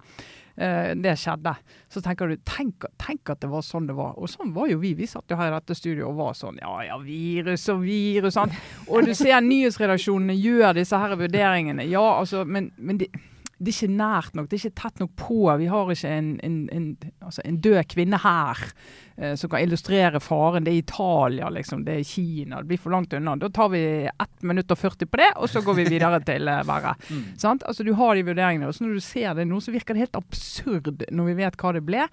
Speaker 3: eh, det skjedde, så tenker du tenk, tenk at det var sånn det var. Og sånn var jo vi. Vi satt jo her i dette studioet og var sånn ja ja, virus og virus. Sant? Og du ser nyhetsredaksjonene gjør disse her vurderingene. Ja, altså, men, men de, det er ikke nært nok, det er ikke tett nok på. Vi har ikke en, en, en, altså en død kvinne her som kan illustrere faren. Det er Italia, liksom. Det er Kina. Det blir for langt unna. Da tar vi 1 minutt og 40 på det, og så går vi videre [LAUGHS] til været. verre. Sant? Altså, du har de vurderingene. Og så når du ser det nå, så virker det helt absurd når vi vet hva det ble.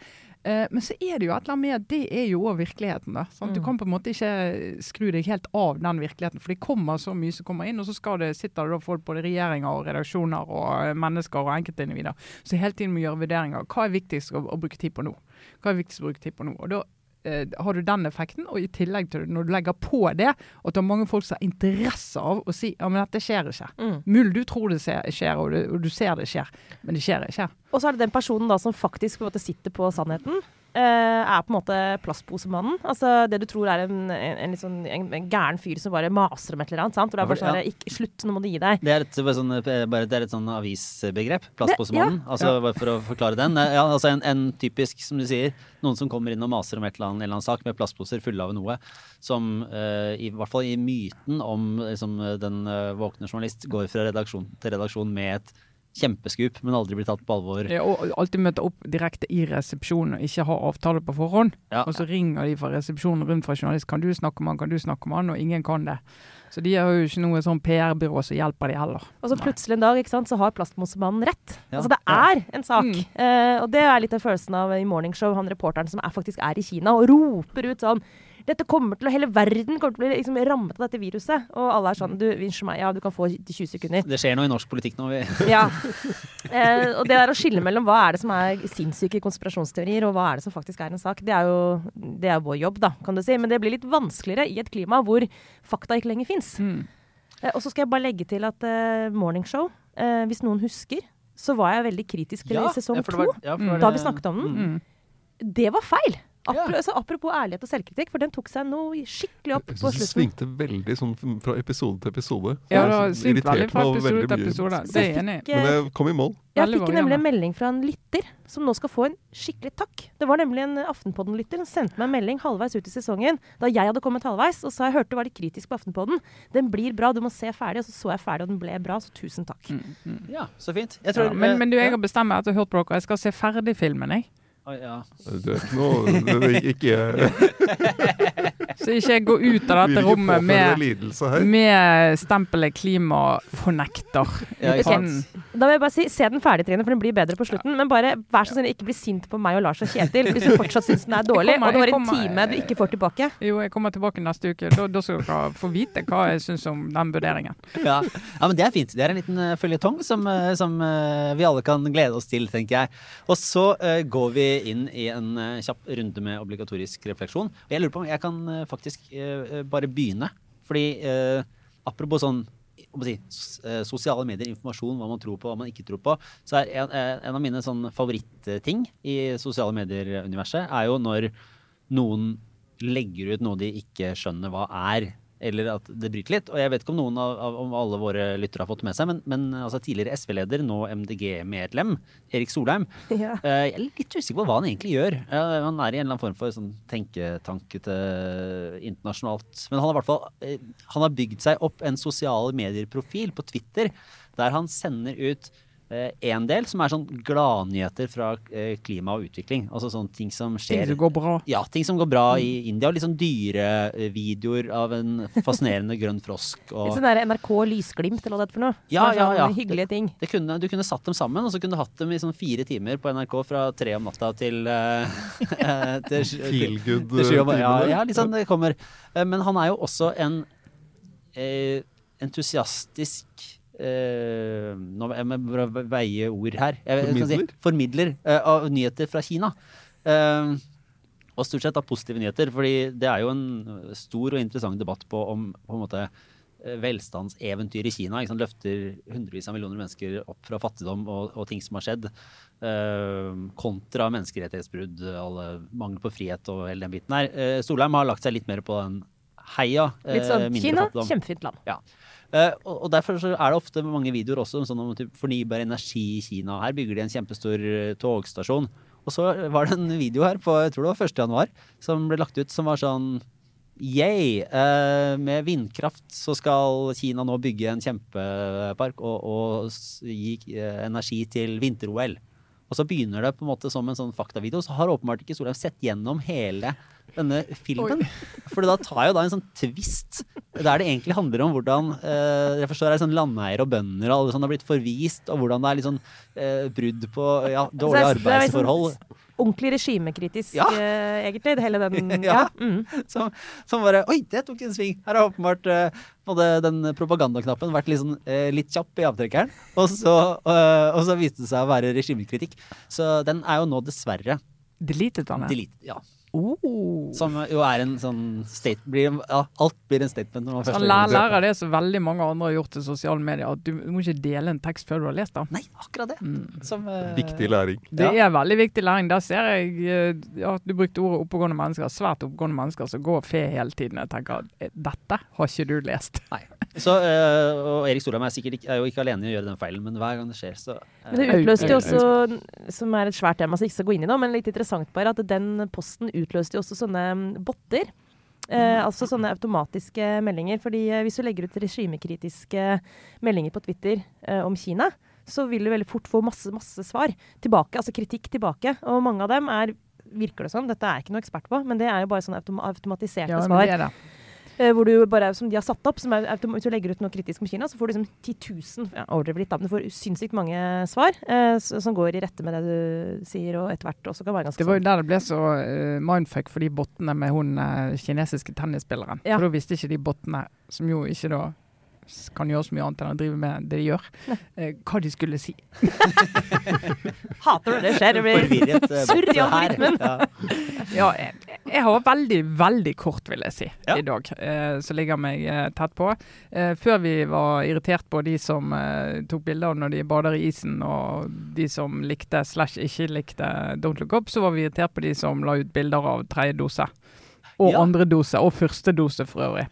Speaker 3: Eh, men så er det jo et eller annet med at det er jo òg virkeligheten. da. Mm. Du
Speaker 1: Mm.
Speaker 3: kan på en måte ikke skru deg helt av den virkeligheten, for det kommer så mye som kommer inn. Og så skal det, sitter det da folk både regjeringer og redaksjoner og eh, mennesker og enkeltindivider som hele tiden må gjøre vurderinger. Hva er viktigst å, å bruke tid på nå? Hva er viktigst å bruke tid på nå? Og da eh, har du den effekten, og i tillegg til når du legger på det, at det er mange folk som har interesse av å si ja, men dette skjer ikke.
Speaker 1: Mm.
Speaker 3: Mulig du tror det skjer, og du, og du ser det skjer, men det skjer ikke.
Speaker 1: Og så er det den personen da som faktisk på måte sitter på sannheten. Eh, er på en måte plastposemannen. Altså det du tror er en, en, en, sånn, en, en gæren fyr som bare maser om et eller annet. sant? Og det er bare sånn
Speaker 2: Ja.
Speaker 1: ikke, Slutt, nå må du gi deg.
Speaker 2: Det er et, bare sånn, eh, bare, det er et sånn avisbegrep. Plastposemannen. Altså, bare for å forklare den. Eh, Ja, altså en, en typisk, som du sier, noen som kommer inn og maser om et eller annet, en eller annen sak med plastposer fulle av noe, som uh, i hvert fall i myten om liksom, den uh, våkne journalist går fra redaksjon til redaksjon med et kjempeskup, men aldri blir tatt på alvor.
Speaker 3: Ja, og alltid møte opp direkte i resepsjonen og ikke ha avtale på forhånd.
Speaker 2: Ja.
Speaker 3: Og så ringer de fra resepsjonen rundt fra journalist. Kan du snakke med han, kan du snakke med han? Og ingen kan det. Så de har jo ikke noe sånn PR-byrå som hjelper de heller.
Speaker 1: Og så plutselig en dag ikke sant, så har plastmosemannen rett.
Speaker 2: Ja.
Speaker 1: Altså det er en sak.
Speaker 3: Mm.
Speaker 1: Eh, og det er litt av følelsen av i Morning Show, han reporteren som er, faktisk er i Kina og roper ut sånn dette kommer til å, Hele verden kommer til å bli liksom rammet av dette viruset. Og alle er sånn du, meg, ja, du kan få til 20 sekunder.
Speaker 2: Det skjer noe i norsk politikk nå. Vi. [LAUGHS]
Speaker 1: Ja. [LAUGHS] Eh, og det der å skille mellom hva er det som er sinnssyke konspirasjonsteorier, og hva er det som faktisk er en sak, det er jo det er vår jobb, da, kan du si. Men det blir litt vanskeligere i et klima hvor fakta ikke lenger fins.
Speaker 3: Mm.
Speaker 1: Eh, og så skal jeg bare legge til at eh, Morning Show, eh, hvis noen husker, så var jeg veldig kritisk til sesong
Speaker 2: ja, for
Speaker 1: to.
Speaker 2: ja,
Speaker 1: Da vi snakket om den.
Speaker 3: Mm.
Speaker 1: Det var feil!
Speaker 2: Ja.
Speaker 1: Apro så apropos ærlighet og selvkritikk, for den tok seg noe skikkelig opp på
Speaker 4: slutten. det svingte veldig sånn fra episode til episode.
Speaker 3: Ja,
Speaker 4: Det
Speaker 3: har svingt
Speaker 4: irriterte
Speaker 3: veldig fra
Speaker 4: meg
Speaker 3: episode
Speaker 4: veldig
Speaker 3: til
Speaker 4: mye.
Speaker 3: episode. Det er
Speaker 1: jeg
Speaker 3: enig i.
Speaker 4: Men
Speaker 1: eh,
Speaker 4: jeg kom i mål.
Speaker 1: Jeg fikk nemlig en melding fra en lytter som nå skal få en skikkelig takk. Det var nemlig en Aftenpodden-lytter som sendte meg en melding halvveis ut i sesongen da jeg hadde kommet halvveis, og sa jeg hørte du var litt kritisk på Aftenpodden. Den blir bra, du må se ferdig. Og så så jeg ferdig, og den ble bra, så tusen takk.
Speaker 3: Mm, mm.
Speaker 2: Ja, så fint. Jeg
Speaker 3: Ja,
Speaker 2: tror,
Speaker 3: men, men du, jeg har bestemt meg at jeg har hørt på dere. Jeg skal se ferdig filmen, jeg.
Speaker 2: Ja.
Speaker 4: Det er ikke noe det er ikke, [LAUGHS]
Speaker 3: Så ikke jeg går ut av dette rommet med, med stempelet klimafornekter.
Speaker 2: Ja,
Speaker 3: okay.
Speaker 1: Da vil jeg bare si, se den ferdig, Trine, for den blir bedre på slutten. Men bare vær så snill, ikke bli sint på meg og Lars og Kjetil hvis du fortsatt syns den er dårlig,
Speaker 3: kommer-
Speaker 1: og det var en
Speaker 3: kommer-
Speaker 1: time du ikke får tilbake.
Speaker 3: Jo, jeg kommer tilbake neste uke. Da, da skal dere få vite hva jeg syns om den vurderingen.
Speaker 2: Ja. ja, men det er fint. Det er en liten uh, føljetong som, eh, som eh, vi alle kan glede oss til, tenker jeg. Og så uh, går vi inn i en uh, kjapp runde med obligatorisk refleksjon. Og jeg lurer på om jeg kan eh, faktisk eh, bare begynne. Fordi eh, apropos sånn si, eh, sosiale medier, informasjon, hva man tror på, hva man ikke tror på, så er en, eh, en av mine sånn favoritting i sosiale medier-universet er jo når noen legger ut noe de ikke skjønner hva er, eller at det bryter litt. Og jeg vet ikke om noen av, om alle våre lyttere har fått med seg, men, men altså, tidligere SV-leder, nå MDG-medlem, Erik Solheim, [LAUGHS]
Speaker 1: Ja.
Speaker 2: eh, jeg er litt usikker på hva han egentlig gjør. Eh, han er i en eller annen form for sånn til internasjonalt. Men han har fall eh, han har bygd seg opp en sosiale medier-profil på Twitter, der han sender ut én del som er sånn gladnyheter fra eh, klima og utvikling. Altså sånne ting som
Speaker 3: Ting
Speaker 2: skjer
Speaker 3: som går bra.
Speaker 2: ja, ting som går bra i India. Og litt sånn dyrevideoer av en fascinerende [LAUGHS] grønn frosk.
Speaker 1: Litt sånn der NRK Lysglimt eller hva det er for noe.
Speaker 2: Ja, ja, ja.
Speaker 1: Hyggelige ting.
Speaker 2: det kunne, du kunne satt dem sammen, og så kunne du hatt dem i sånn fire timer på NRK fra tre om natta til, eh, eh, [LAUGHS] til, til,
Speaker 4: Feel good
Speaker 2: til sju om- ja, ja, litt sånn det kommer. Eh, Men han er jo også en eh, entusiastisk eh, Nå må jeg bare veie ord her. Jeg,
Speaker 4: Formidler?
Speaker 2: Si, formidler eh, av nyheter fra Kina. Eh, og stort sett av positive nyheter, fordi det er jo en stor og interessant debatt på om på en måte eh, velstandseventyr i Kina. Ikke sant? Løfter hundrevis av millioner mennesker opp fra fattigdom og, og ting som har skjedd. Uh, kontra menneskerettighetsbrudd, alle mangel på frihet og hele den biten her. Uh, Solheim har lagt seg litt mer på den heia. Uh,
Speaker 1: Litt sånn Kina,
Speaker 2: fattigdom.
Speaker 1: kjempefint land.
Speaker 2: Eh, og, og derfor er det ofte mange videoer også sånn om typ, fornybar energi i Kina. Her bygger de en kjempestor eh, togstasjon. Og så var det en video her på jeg tror det var 1. januar som ble lagt ut som var sånn Yay! Uh, med vindkraft så skal Kina nå bygge en kjempepark og, og gi energi til vinter-OL. Og så begynner det på en måte som en sånn faktavideo. Så har åpenbart ikke Solheim sett gjennom hele denne filmen. For da tar jo da en sånn twist der det egentlig handler om hvordan eh, jeg forstår det er sånn landeiere og bønder og alle sånn har blitt forvist, og hvordan det er litt sånn eh, brudd på ja, dårlige
Speaker 1: liksom
Speaker 2: arbeidsforhold.
Speaker 1: Ordentlig regimekritisk,
Speaker 2: Ja.
Speaker 1: uh, egentlig. Det hele den [LAUGHS]
Speaker 2: Ja.
Speaker 1: ja. Mm.
Speaker 2: Som, som bare Oi, det tok en sving! Her har åpenbart uh, hadde den propagandaknappen vært litt, sånn, eh, litt kjapp i avtrekkeren. Og så, eh, og så viste det seg å være regimekritikk. Så den er jo nå dessverre
Speaker 3: Deletet han det?
Speaker 2: delete. Ja.
Speaker 3: Oh.
Speaker 2: Som jo er en sånn state... Blir, ja, alt blir en statement når man først
Speaker 3: lærer, lærer det som veldig mange andre har gjort til sosiale medier, at du må ikke dele en tekst før du har lest den.
Speaker 2: Nei, akkurat det.
Speaker 3: Mm.
Speaker 2: Som, uh,
Speaker 4: Viktig læring.
Speaker 3: Det er veldig viktig læring. Der ser jeg at ja, Du brukte ordet oppegående mennesker. Svært oppegående mennesker som går fe hele tiden. Jeg tenker at eh, dette har ikke du lest.
Speaker 2: Nei. Så, uh, og Erik Solheim er, sikkert ikke, er jo ikke alene i å gjøre den feilen, men hver gang det skjer, så eh,
Speaker 1: Men det utløste jo også, som er et svært tema, som ikke skal gå inn i nå, men litt interessant bare, at den posten utløste jo også sånne mm, botter. Eh, altså sånne automatiske meldinger. fordi eh, hvis du legger ut regimekritiske meldinger på Twitter eh, om Kina, så vil du veldig fort få masse, masse svar tilbake, altså kritikk tilbake. Og mange av dem er, virker det som, dette er jeg ikke noe ekspert på, men det er jo bare sånne autom automatiserte
Speaker 3: Ja,
Speaker 1: svar. Eh, hvor du bare, som de har satt opp, som er hvis du legger ut noe kritisk om Kina, så får du liksom 10 000 ja, litt, da, men du får sinnssykt mange svar eh, som går i rette med det du sier, og etter hvert også kan være ganske
Speaker 3: Det var jo
Speaker 1: sånn.
Speaker 3: der det ble så uh, mindfuck for de bottene med hun uh, kinesiske tennisspilleren.
Speaker 1: Ja.
Speaker 3: For da visste ikke de bottene, som jo ikke da kan gjøre så mye annet enn å drive med det de gjør, eh, hva de skulle si.
Speaker 1: Hater når det skjer. Det blir surr i algoritmen.
Speaker 2: Ja.
Speaker 3: Ja, jeg, jeg har veldig, veldig kort, vil jeg si,
Speaker 2: Ja.
Speaker 3: i dag, eh, som ligger meg eh, tett på. Eh, før vi var irritert på de som eh, tok bilder når de bader i isen, og de som likte slash ikke likte Don't Look Up, så var vi irritert på de som la ut bilder av tredje dose. Og
Speaker 2: Ja.
Speaker 3: andre dose, og første dose for øvrig.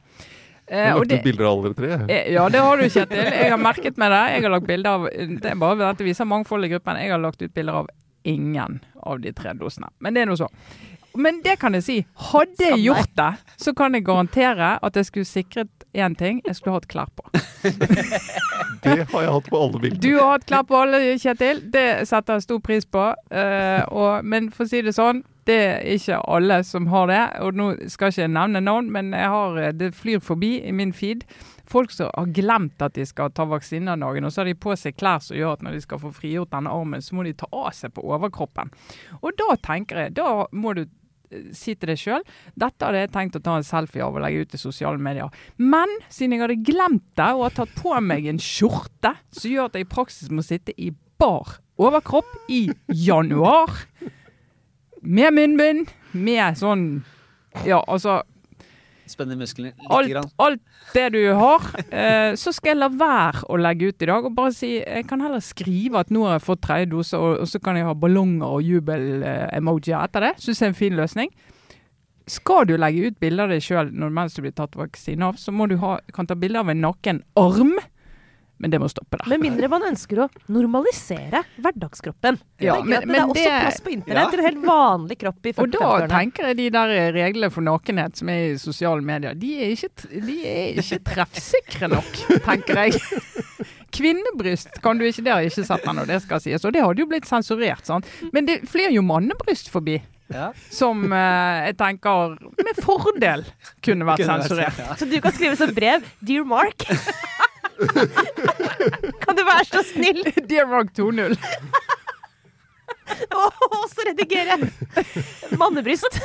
Speaker 3: Eh,
Speaker 4: Jeg
Speaker 3: har
Speaker 4: lagt ut bilder av alle tre.
Speaker 3: Eh, Ja, det har du, Kjetil. Jeg har merket meg det. Jeg har lagt bilder av Det er bare dette viser mangfold i gruppen. Jeg har lagt ut bilder av ingen av de tre dosene. Men det er nå så. Men det kan jeg si. Hadde jeg gjort det, så kan jeg garantere at jeg skulle sikret én ting. Jeg skulle hatt klær på. [LAUGHS]
Speaker 4: Det har jeg hatt på alle bilder.
Speaker 3: Du har hatt klær på alle, Kjetil. Det setter jeg stor pris på. Uh, og, men for å si det sånn, det er ikke alle som har det. Og nå skal jeg ikke nevne navn, men jeg har, eh, det flyr forbi i min feed. Folk som har glemt at de skal ta vaksine den dagen, og så har de på seg klær som gjør at når de skal få frigjort denne armen, så må de ta av seg på overkroppen. Og da tenker jeg, da må du si til deg sjøl dette hadde jeg tenkt å ta en selfie av og legge ut i sosiale medier. Men siden jeg hadde glemt det og har tatt på meg en skjorte som gjør at jeg i praksis må sitte i bar overkropp i januar med munnbind, med sånn Ja, altså
Speaker 2: Spenne musklene litt.
Speaker 3: alt,
Speaker 2: Grann.
Speaker 3: alt det du har, eh, så skal jeg la være å legge ut i dag. Og bare si Jeg kan heller skrive at nå har jeg fått tredje dose, og, og så kan jeg ha ballonger og jubel-emojier etter det. Syns jeg er en fin løsning. Skal du legge ut bilder av deg sjøl mens du blir tatt vaksine av, så må du ha, kan ta bilde av en naken arm. Men det må stoppe der.
Speaker 1: Med mindre man ønsker å normalisere hverdagskroppen.
Speaker 3: Ja,
Speaker 1: men, tenker
Speaker 3: men-
Speaker 1: det er også
Speaker 3: det-
Speaker 1: plass på internett
Speaker 2: Ja.
Speaker 1: til en helt vanlig kropp i [LAUGHS]
Speaker 3: Og da tenker jeg de der reglene for nakenhet som er i sosiale medier, de er ikke, de er ikke treffsikre nok, tenker jeg. [LAUGHS] Kvinnebryst kan du ikke, det har jeg ikke sett ennå, det skal sies. Og det hadde jo blitt sensurert, sant. Men det flyr jo mannebryst forbi,
Speaker 2: Ja.
Speaker 3: som eh, jeg tenker med fordel kunne vært
Speaker 2: Kunne vært-
Speaker 3: sensurert.
Speaker 2: ja.
Speaker 1: Så du kan skrive som brev 'Dear Mark'. [LAUGHS] [LAUGHS] kan du være så snill [LAUGHS]
Speaker 3: Dear Rock 2.0.
Speaker 1: Og så redigere mannebryst?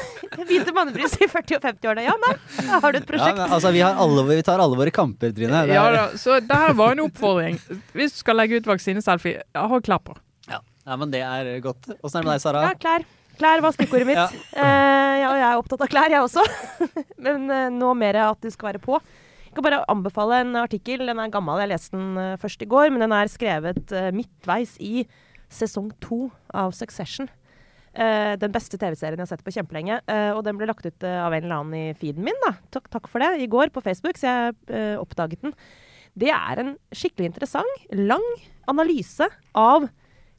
Speaker 1: Hvite mannebryst i 40- og 50-årene. Ja, nei, har du et
Speaker 2: Ja,
Speaker 1: prosjekt.
Speaker 2: men, altså, vi, har alle, vi tar alle våre kamper, Trine. Det
Speaker 3: Ja da, så det her var en oppfordring. Hvis du skal legge ut vaksineselfie, ha klær på.
Speaker 2: Ja. ja, men det er godt. Åssen er det med deg, Sara?
Speaker 1: Ja, klær. Klær var stikkordet mitt.
Speaker 2: Ja.
Speaker 1: Uh, ja, og jeg er opptatt av klær, jeg også. [LAUGHS] Men uh, nå mer at du skal være på. Jeg kan bare anbefale en artikkel. Den er gammel, jeg leste den eh, først i går. Men den er skrevet eh, midtveis i sesong to av Succession. Uh, den beste TV-serien jeg har sett på kjempelenge. Uh, og den ble lagt ut uh, av en eller annen i feeden min. da. Takk, takk for det. I går på Facebook, så jeg oppdaget den. Det er en skikkelig interessant, lang analyse av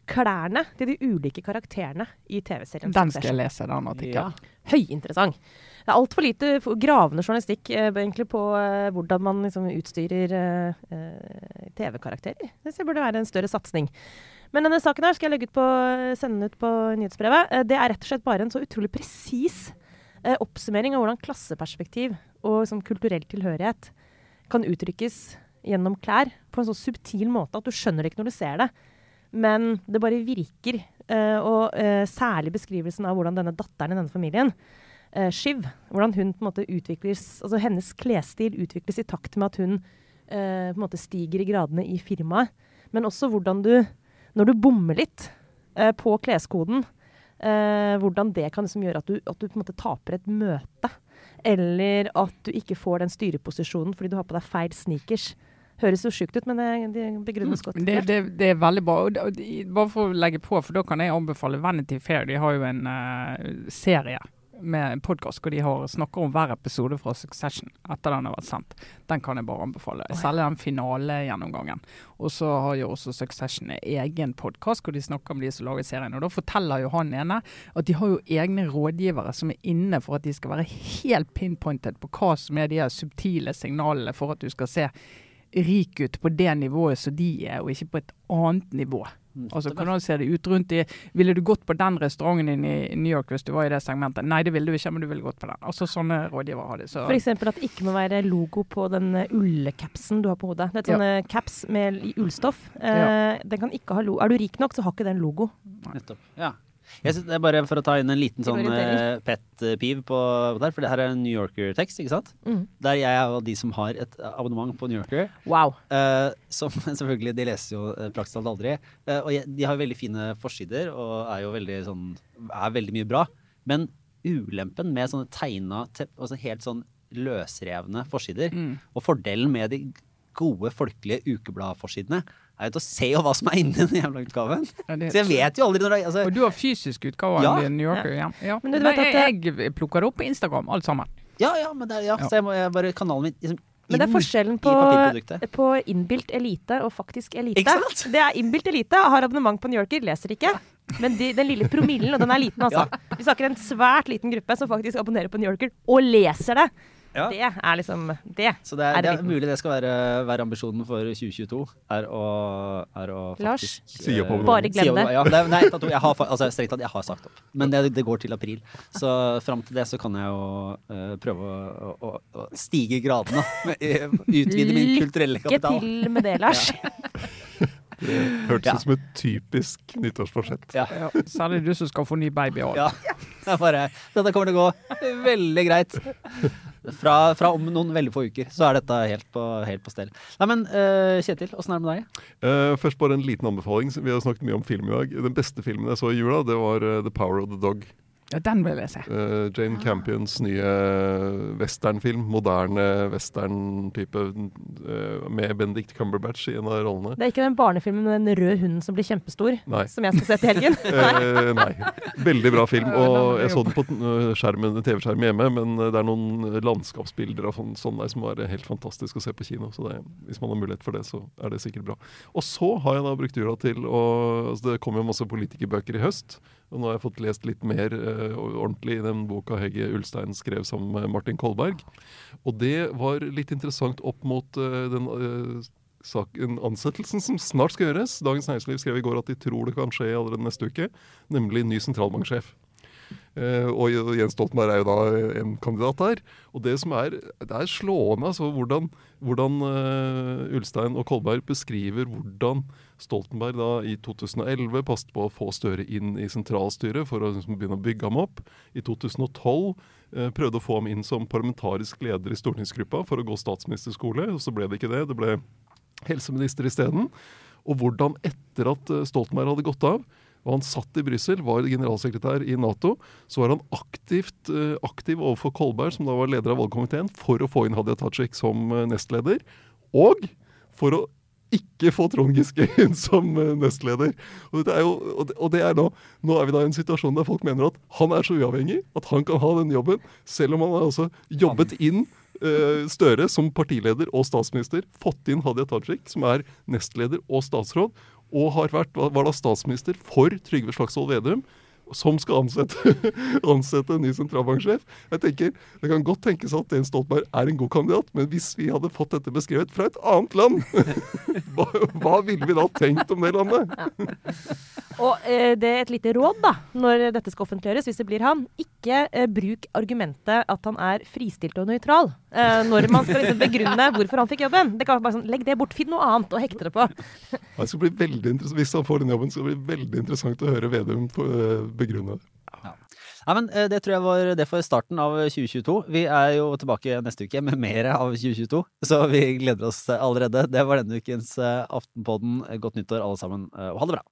Speaker 1: klærne til de ulike karakterene i TV-serien.
Speaker 3: Den skal jeg lese, den artikkelen.
Speaker 1: Høyinteressant. Det er altfor lite gravende journalistikk eh, egentlig på eh, hvordan man liksom utstyrer eh, eh, TV-karakterer. Det burde være en større satsing. Men denne saken her skal jeg legge ut på, sende ut på nyhetsbrevet. Eh, det er rett og slett bare en så utrolig presis eh, oppsummering av hvordan klasseperspektiv og liksom, kulturell tilhørighet kan uttrykkes gjennom klær på en så subtil måte at du skjønner det ikke når du ser det. Men det bare virker. Uh, og uh, særlig beskrivelsen av hvordan denne datteren i denne familien, uh, Shiv, hvordan hun på en måte utvikles Altså hennes klesstil utvikles i takt med at hun på en måte stiger i gradene i firmaet. Men også hvordan du, når du bommer litt på kleskoden, hvordan det kan liksom gjøre at du, at du på en måte taper et møte. Eller at du ikke får den styreposisjonen fordi du har på deg feil sneakers. Høres jo sjukt ut, men det, det begrunnes godt.
Speaker 3: Det, det, det er veldig bra. Og, bare for å legge på, for da kan jeg anbefale Vanity Fair. De har jo en uh, serie med en podkast hvor de har, snakker om hver episode fra Succession etter den har vært sendt. Den kan jeg bare anbefale. Særlig den finalegjennomgangen. Og så har jo også Succession en egen podkast hvor de snakker om de som lager serien. Og da forteller jo han ene at de har jo egne rådgivere som er inne for at de skal være helt pinpointed på hva som er de subtile signalene for at du skal se rik ut på det nivået som de er, og ikke på et annet nivå. Altså, Hvordan ser det ut rundt i Ville du gått på den restauranten din i New York hvis du var i det segmentet? Nei, det ville du ikke, men du ville gått på den. Altså, Sånne rådgivere har de. Så.
Speaker 1: Eksempel at det ikke må være logo på den eh, ullcapsen du har på hodet. Det er et sånn caps med ullstoff. Eh, den kan ikke ha logo. Er du rik nok, så har ikke den logo.
Speaker 2: Nettopp. Ja. Jeg synes det er bare For å ta inn en liten sånn eh, pet-piv på på der, for det her er en New Yorker-tekst, ikke sant?
Speaker 1: Mm.
Speaker 2: Der jeg er av de som har et abonnement på New Yorker.
Speaker 1: Wow.
Speaker 2: Eh, som [LAUGHS] selvfølgelig, de leser jo eh, praktisk talt aldri. Eh, og jeg, de har veldig fine forsider og er jo veldig sånn Er veldig mye bra. Men ulempen med sånne tegna, te- altså helt sånn løsrevne forsider,
Speaker 3: Mm.
Speaker 2: og fordelen med de gode, folkelige ukebladforsidene, er jo til å se jo hva som er inni den jævla utgaven.
Speaker 3: Ja, det-
Speaker 2: Så jeg vet jo aldri når det altså,
Speaker 3: Og du har fysisk utgave av
Speaker 2: Ja.
Speaker 3: New Yorker? Ja. ja.
Speaker 1: Men du
Speaker 3: Nei,
Speaker 1: at
Speaker 3: jeg, jeg plukker det opp på Instagram, alt sammen.
Speaker 2: Ja, ja, men det er, ja,
Speaker 3: Ja.
Speaker 2: så jeg må jeg bare kanalen min liksom,
Speaker 1: Men det er forskjellen på, på innbilt elite og faktisk elite.
Speaker 2: Ikke sant?
Speaker 1: Det er innbilt elite, har abonnement på New Yorker, leser ikke. Men de, den lille promillen, og den er liten, altså. Vi snakker en svært liten gruppe som faktisk abonnerer på New Yorker og leser det.
Speaker 2: Ja.
Speaker 1: Det er liksom Det.
Speaker 2: Så det er,
Speaker 1: Er
Speaker 2: det
Speaker 1: det
Speaker 2: er mulig det skal være, være ambisjonen for 2022. Er å, er å
Speaker 1: Lars?
Speaker 4: Si opp
Speaker 2: eh.
Speaker 1: Bare glem det.
Speaker 2: Ja, det nei, tatt, jeg har, altså, strengt tatt, jeg har sagt opp. Men det, det går til april. Så fram til det så kan jeg jo uh, prøve å, å, å stige gradene. eh, Utvide min kulturelle kapital.
Speaker 1: Lykke til med det, Lars.
Speaker 4: Hørtes
Speaker 2: Ja.
Speaker 4: ut som et typisk nyttårsforsett.
Speaker 2: Ja.
Speaker 3: Ja, særlig du som skal få ny baby. år
Speaker 2: Ja. Det er bare, dette kommer til å gå veldig greit. Fra, fra om noen veldig få uker så er dette helt på, helt på stell. Nei, men uh, Kjetil, åssen er det med deg?
Speaker 4: Uh, først bare en liten anbefaling. Vi har snakket mye om film i dag. Den beste filmen jeg så i jula, det var eh, The Power of the Dog.
Speaker 3: Ja, den vil jeg se.
Speaker 4: Uh, Jane Campions nye westernfilm. Moderne western-type uh, med Benedict Cumberbatch i en av rollene.
Speaker 1: Det er ikke den barnefilmen med den røde hunden som blir kjempestor,
Speaker 4: Nei.
Speaker 1: som jeg skal se til helgen.
Speaker 4: uh, [LAUGHS] nei. Veldig bra film. Og jeg så den på skjermen, TV-skjermen hjemme, men det er noen landskapsbilder av sånn, sånn der som er helt fantastisk å se på kino. Så det, hvis man har mulighet for det, så er det sikkert bra. Og så har jeg da brukt jula til å altså Det kom jo masse politikerbøker i høst. Og nå har jeg fått lest litt mer uh, ordentlig i den boka Hegge Ulstein skrev sammen med Martin Kolberg. Og det var litt interessant opp mot uh, den uh, saken, ansettelsen som snart skal gjøres. Dagens Næringsliv skrev i går at de tror det kan skje allerede neste uke, nemlig ny sentralbanksjef. Eh, og Jens Stoltenberg er jo da en kandidat der. Og det som er, det er slående altså hvordan, hvordan eh, Ulstein og Kolberg beskriver hvordan Stoltenberg da i 2011 passet på å få Støre inn i sentralstyret for å liksom begynne å bygge ham opp. I 2012 eh, prøvde å få ham inn som parlamentarisk leder i stortingsgruppa for å gå statsministerskole, og så ble det ikke det. Det ble helseminister isteden. Og hvordan etter at Stoltenberg hadde gått av, og han satt i Brussel, var generalsekretær i Nato, så var han aktivt, eh, aktiv overfor Kolberg, som da var leder av valgkomiteen, for å få inn Hadia Tajik som eh, nestleder. Og for å ikke få Trond Giske [LAUGHS] inn som eh, nestleder. Og, det er jo, og, det, er nå, nå er vi da i en situasjon der folk mener at han er så uavhengig at han kan ha den jobben, selv om han har altså jobbet inn eh, Støre som partileder og statsminister, fått inn Hadia Tajik, som er nestleder og statsråd, og har vært, var da statsminister for Trygve Slagsvold Vedum, som skal ansette, [LAUGHS] ansette en ny sentralbanksjef. Jeg tenker, Det kan godt tenkes at Jens Stoltenberg er en god kandidat, men hvis vi hadde fått dette beskrevet fra et annet land, [LAUGHS] hva, hva ville vi da tenkt om det landet? [LAUGHS]
Speaker 1: Og eh, det er et lite råd, da, når dette skal offentliggjøres, hvis det blir han. Ikke eh, bruk argumentet at han er fristilt og nøytral eh, når man skal liksom begrunne hvorfor han fikk jobben. Det kan bare sånn, Legg det bort, finn noe annet å hekte det på.
Speaker 4: Det skal bli veldig Hvis han får den jobben, skal det bli veldig interessant å høre Vedum eh, begrunne det.
Speaker 2: Nei, men eh, Det tror jeg var det for starten av 2022. Vi er jo tilbake neste uke med mer av 2022, så vi gleder oss allerede. Det var denne ukens eh, Aftenpodden. Godt nyttår, alle sammen, eh, og ha det bra.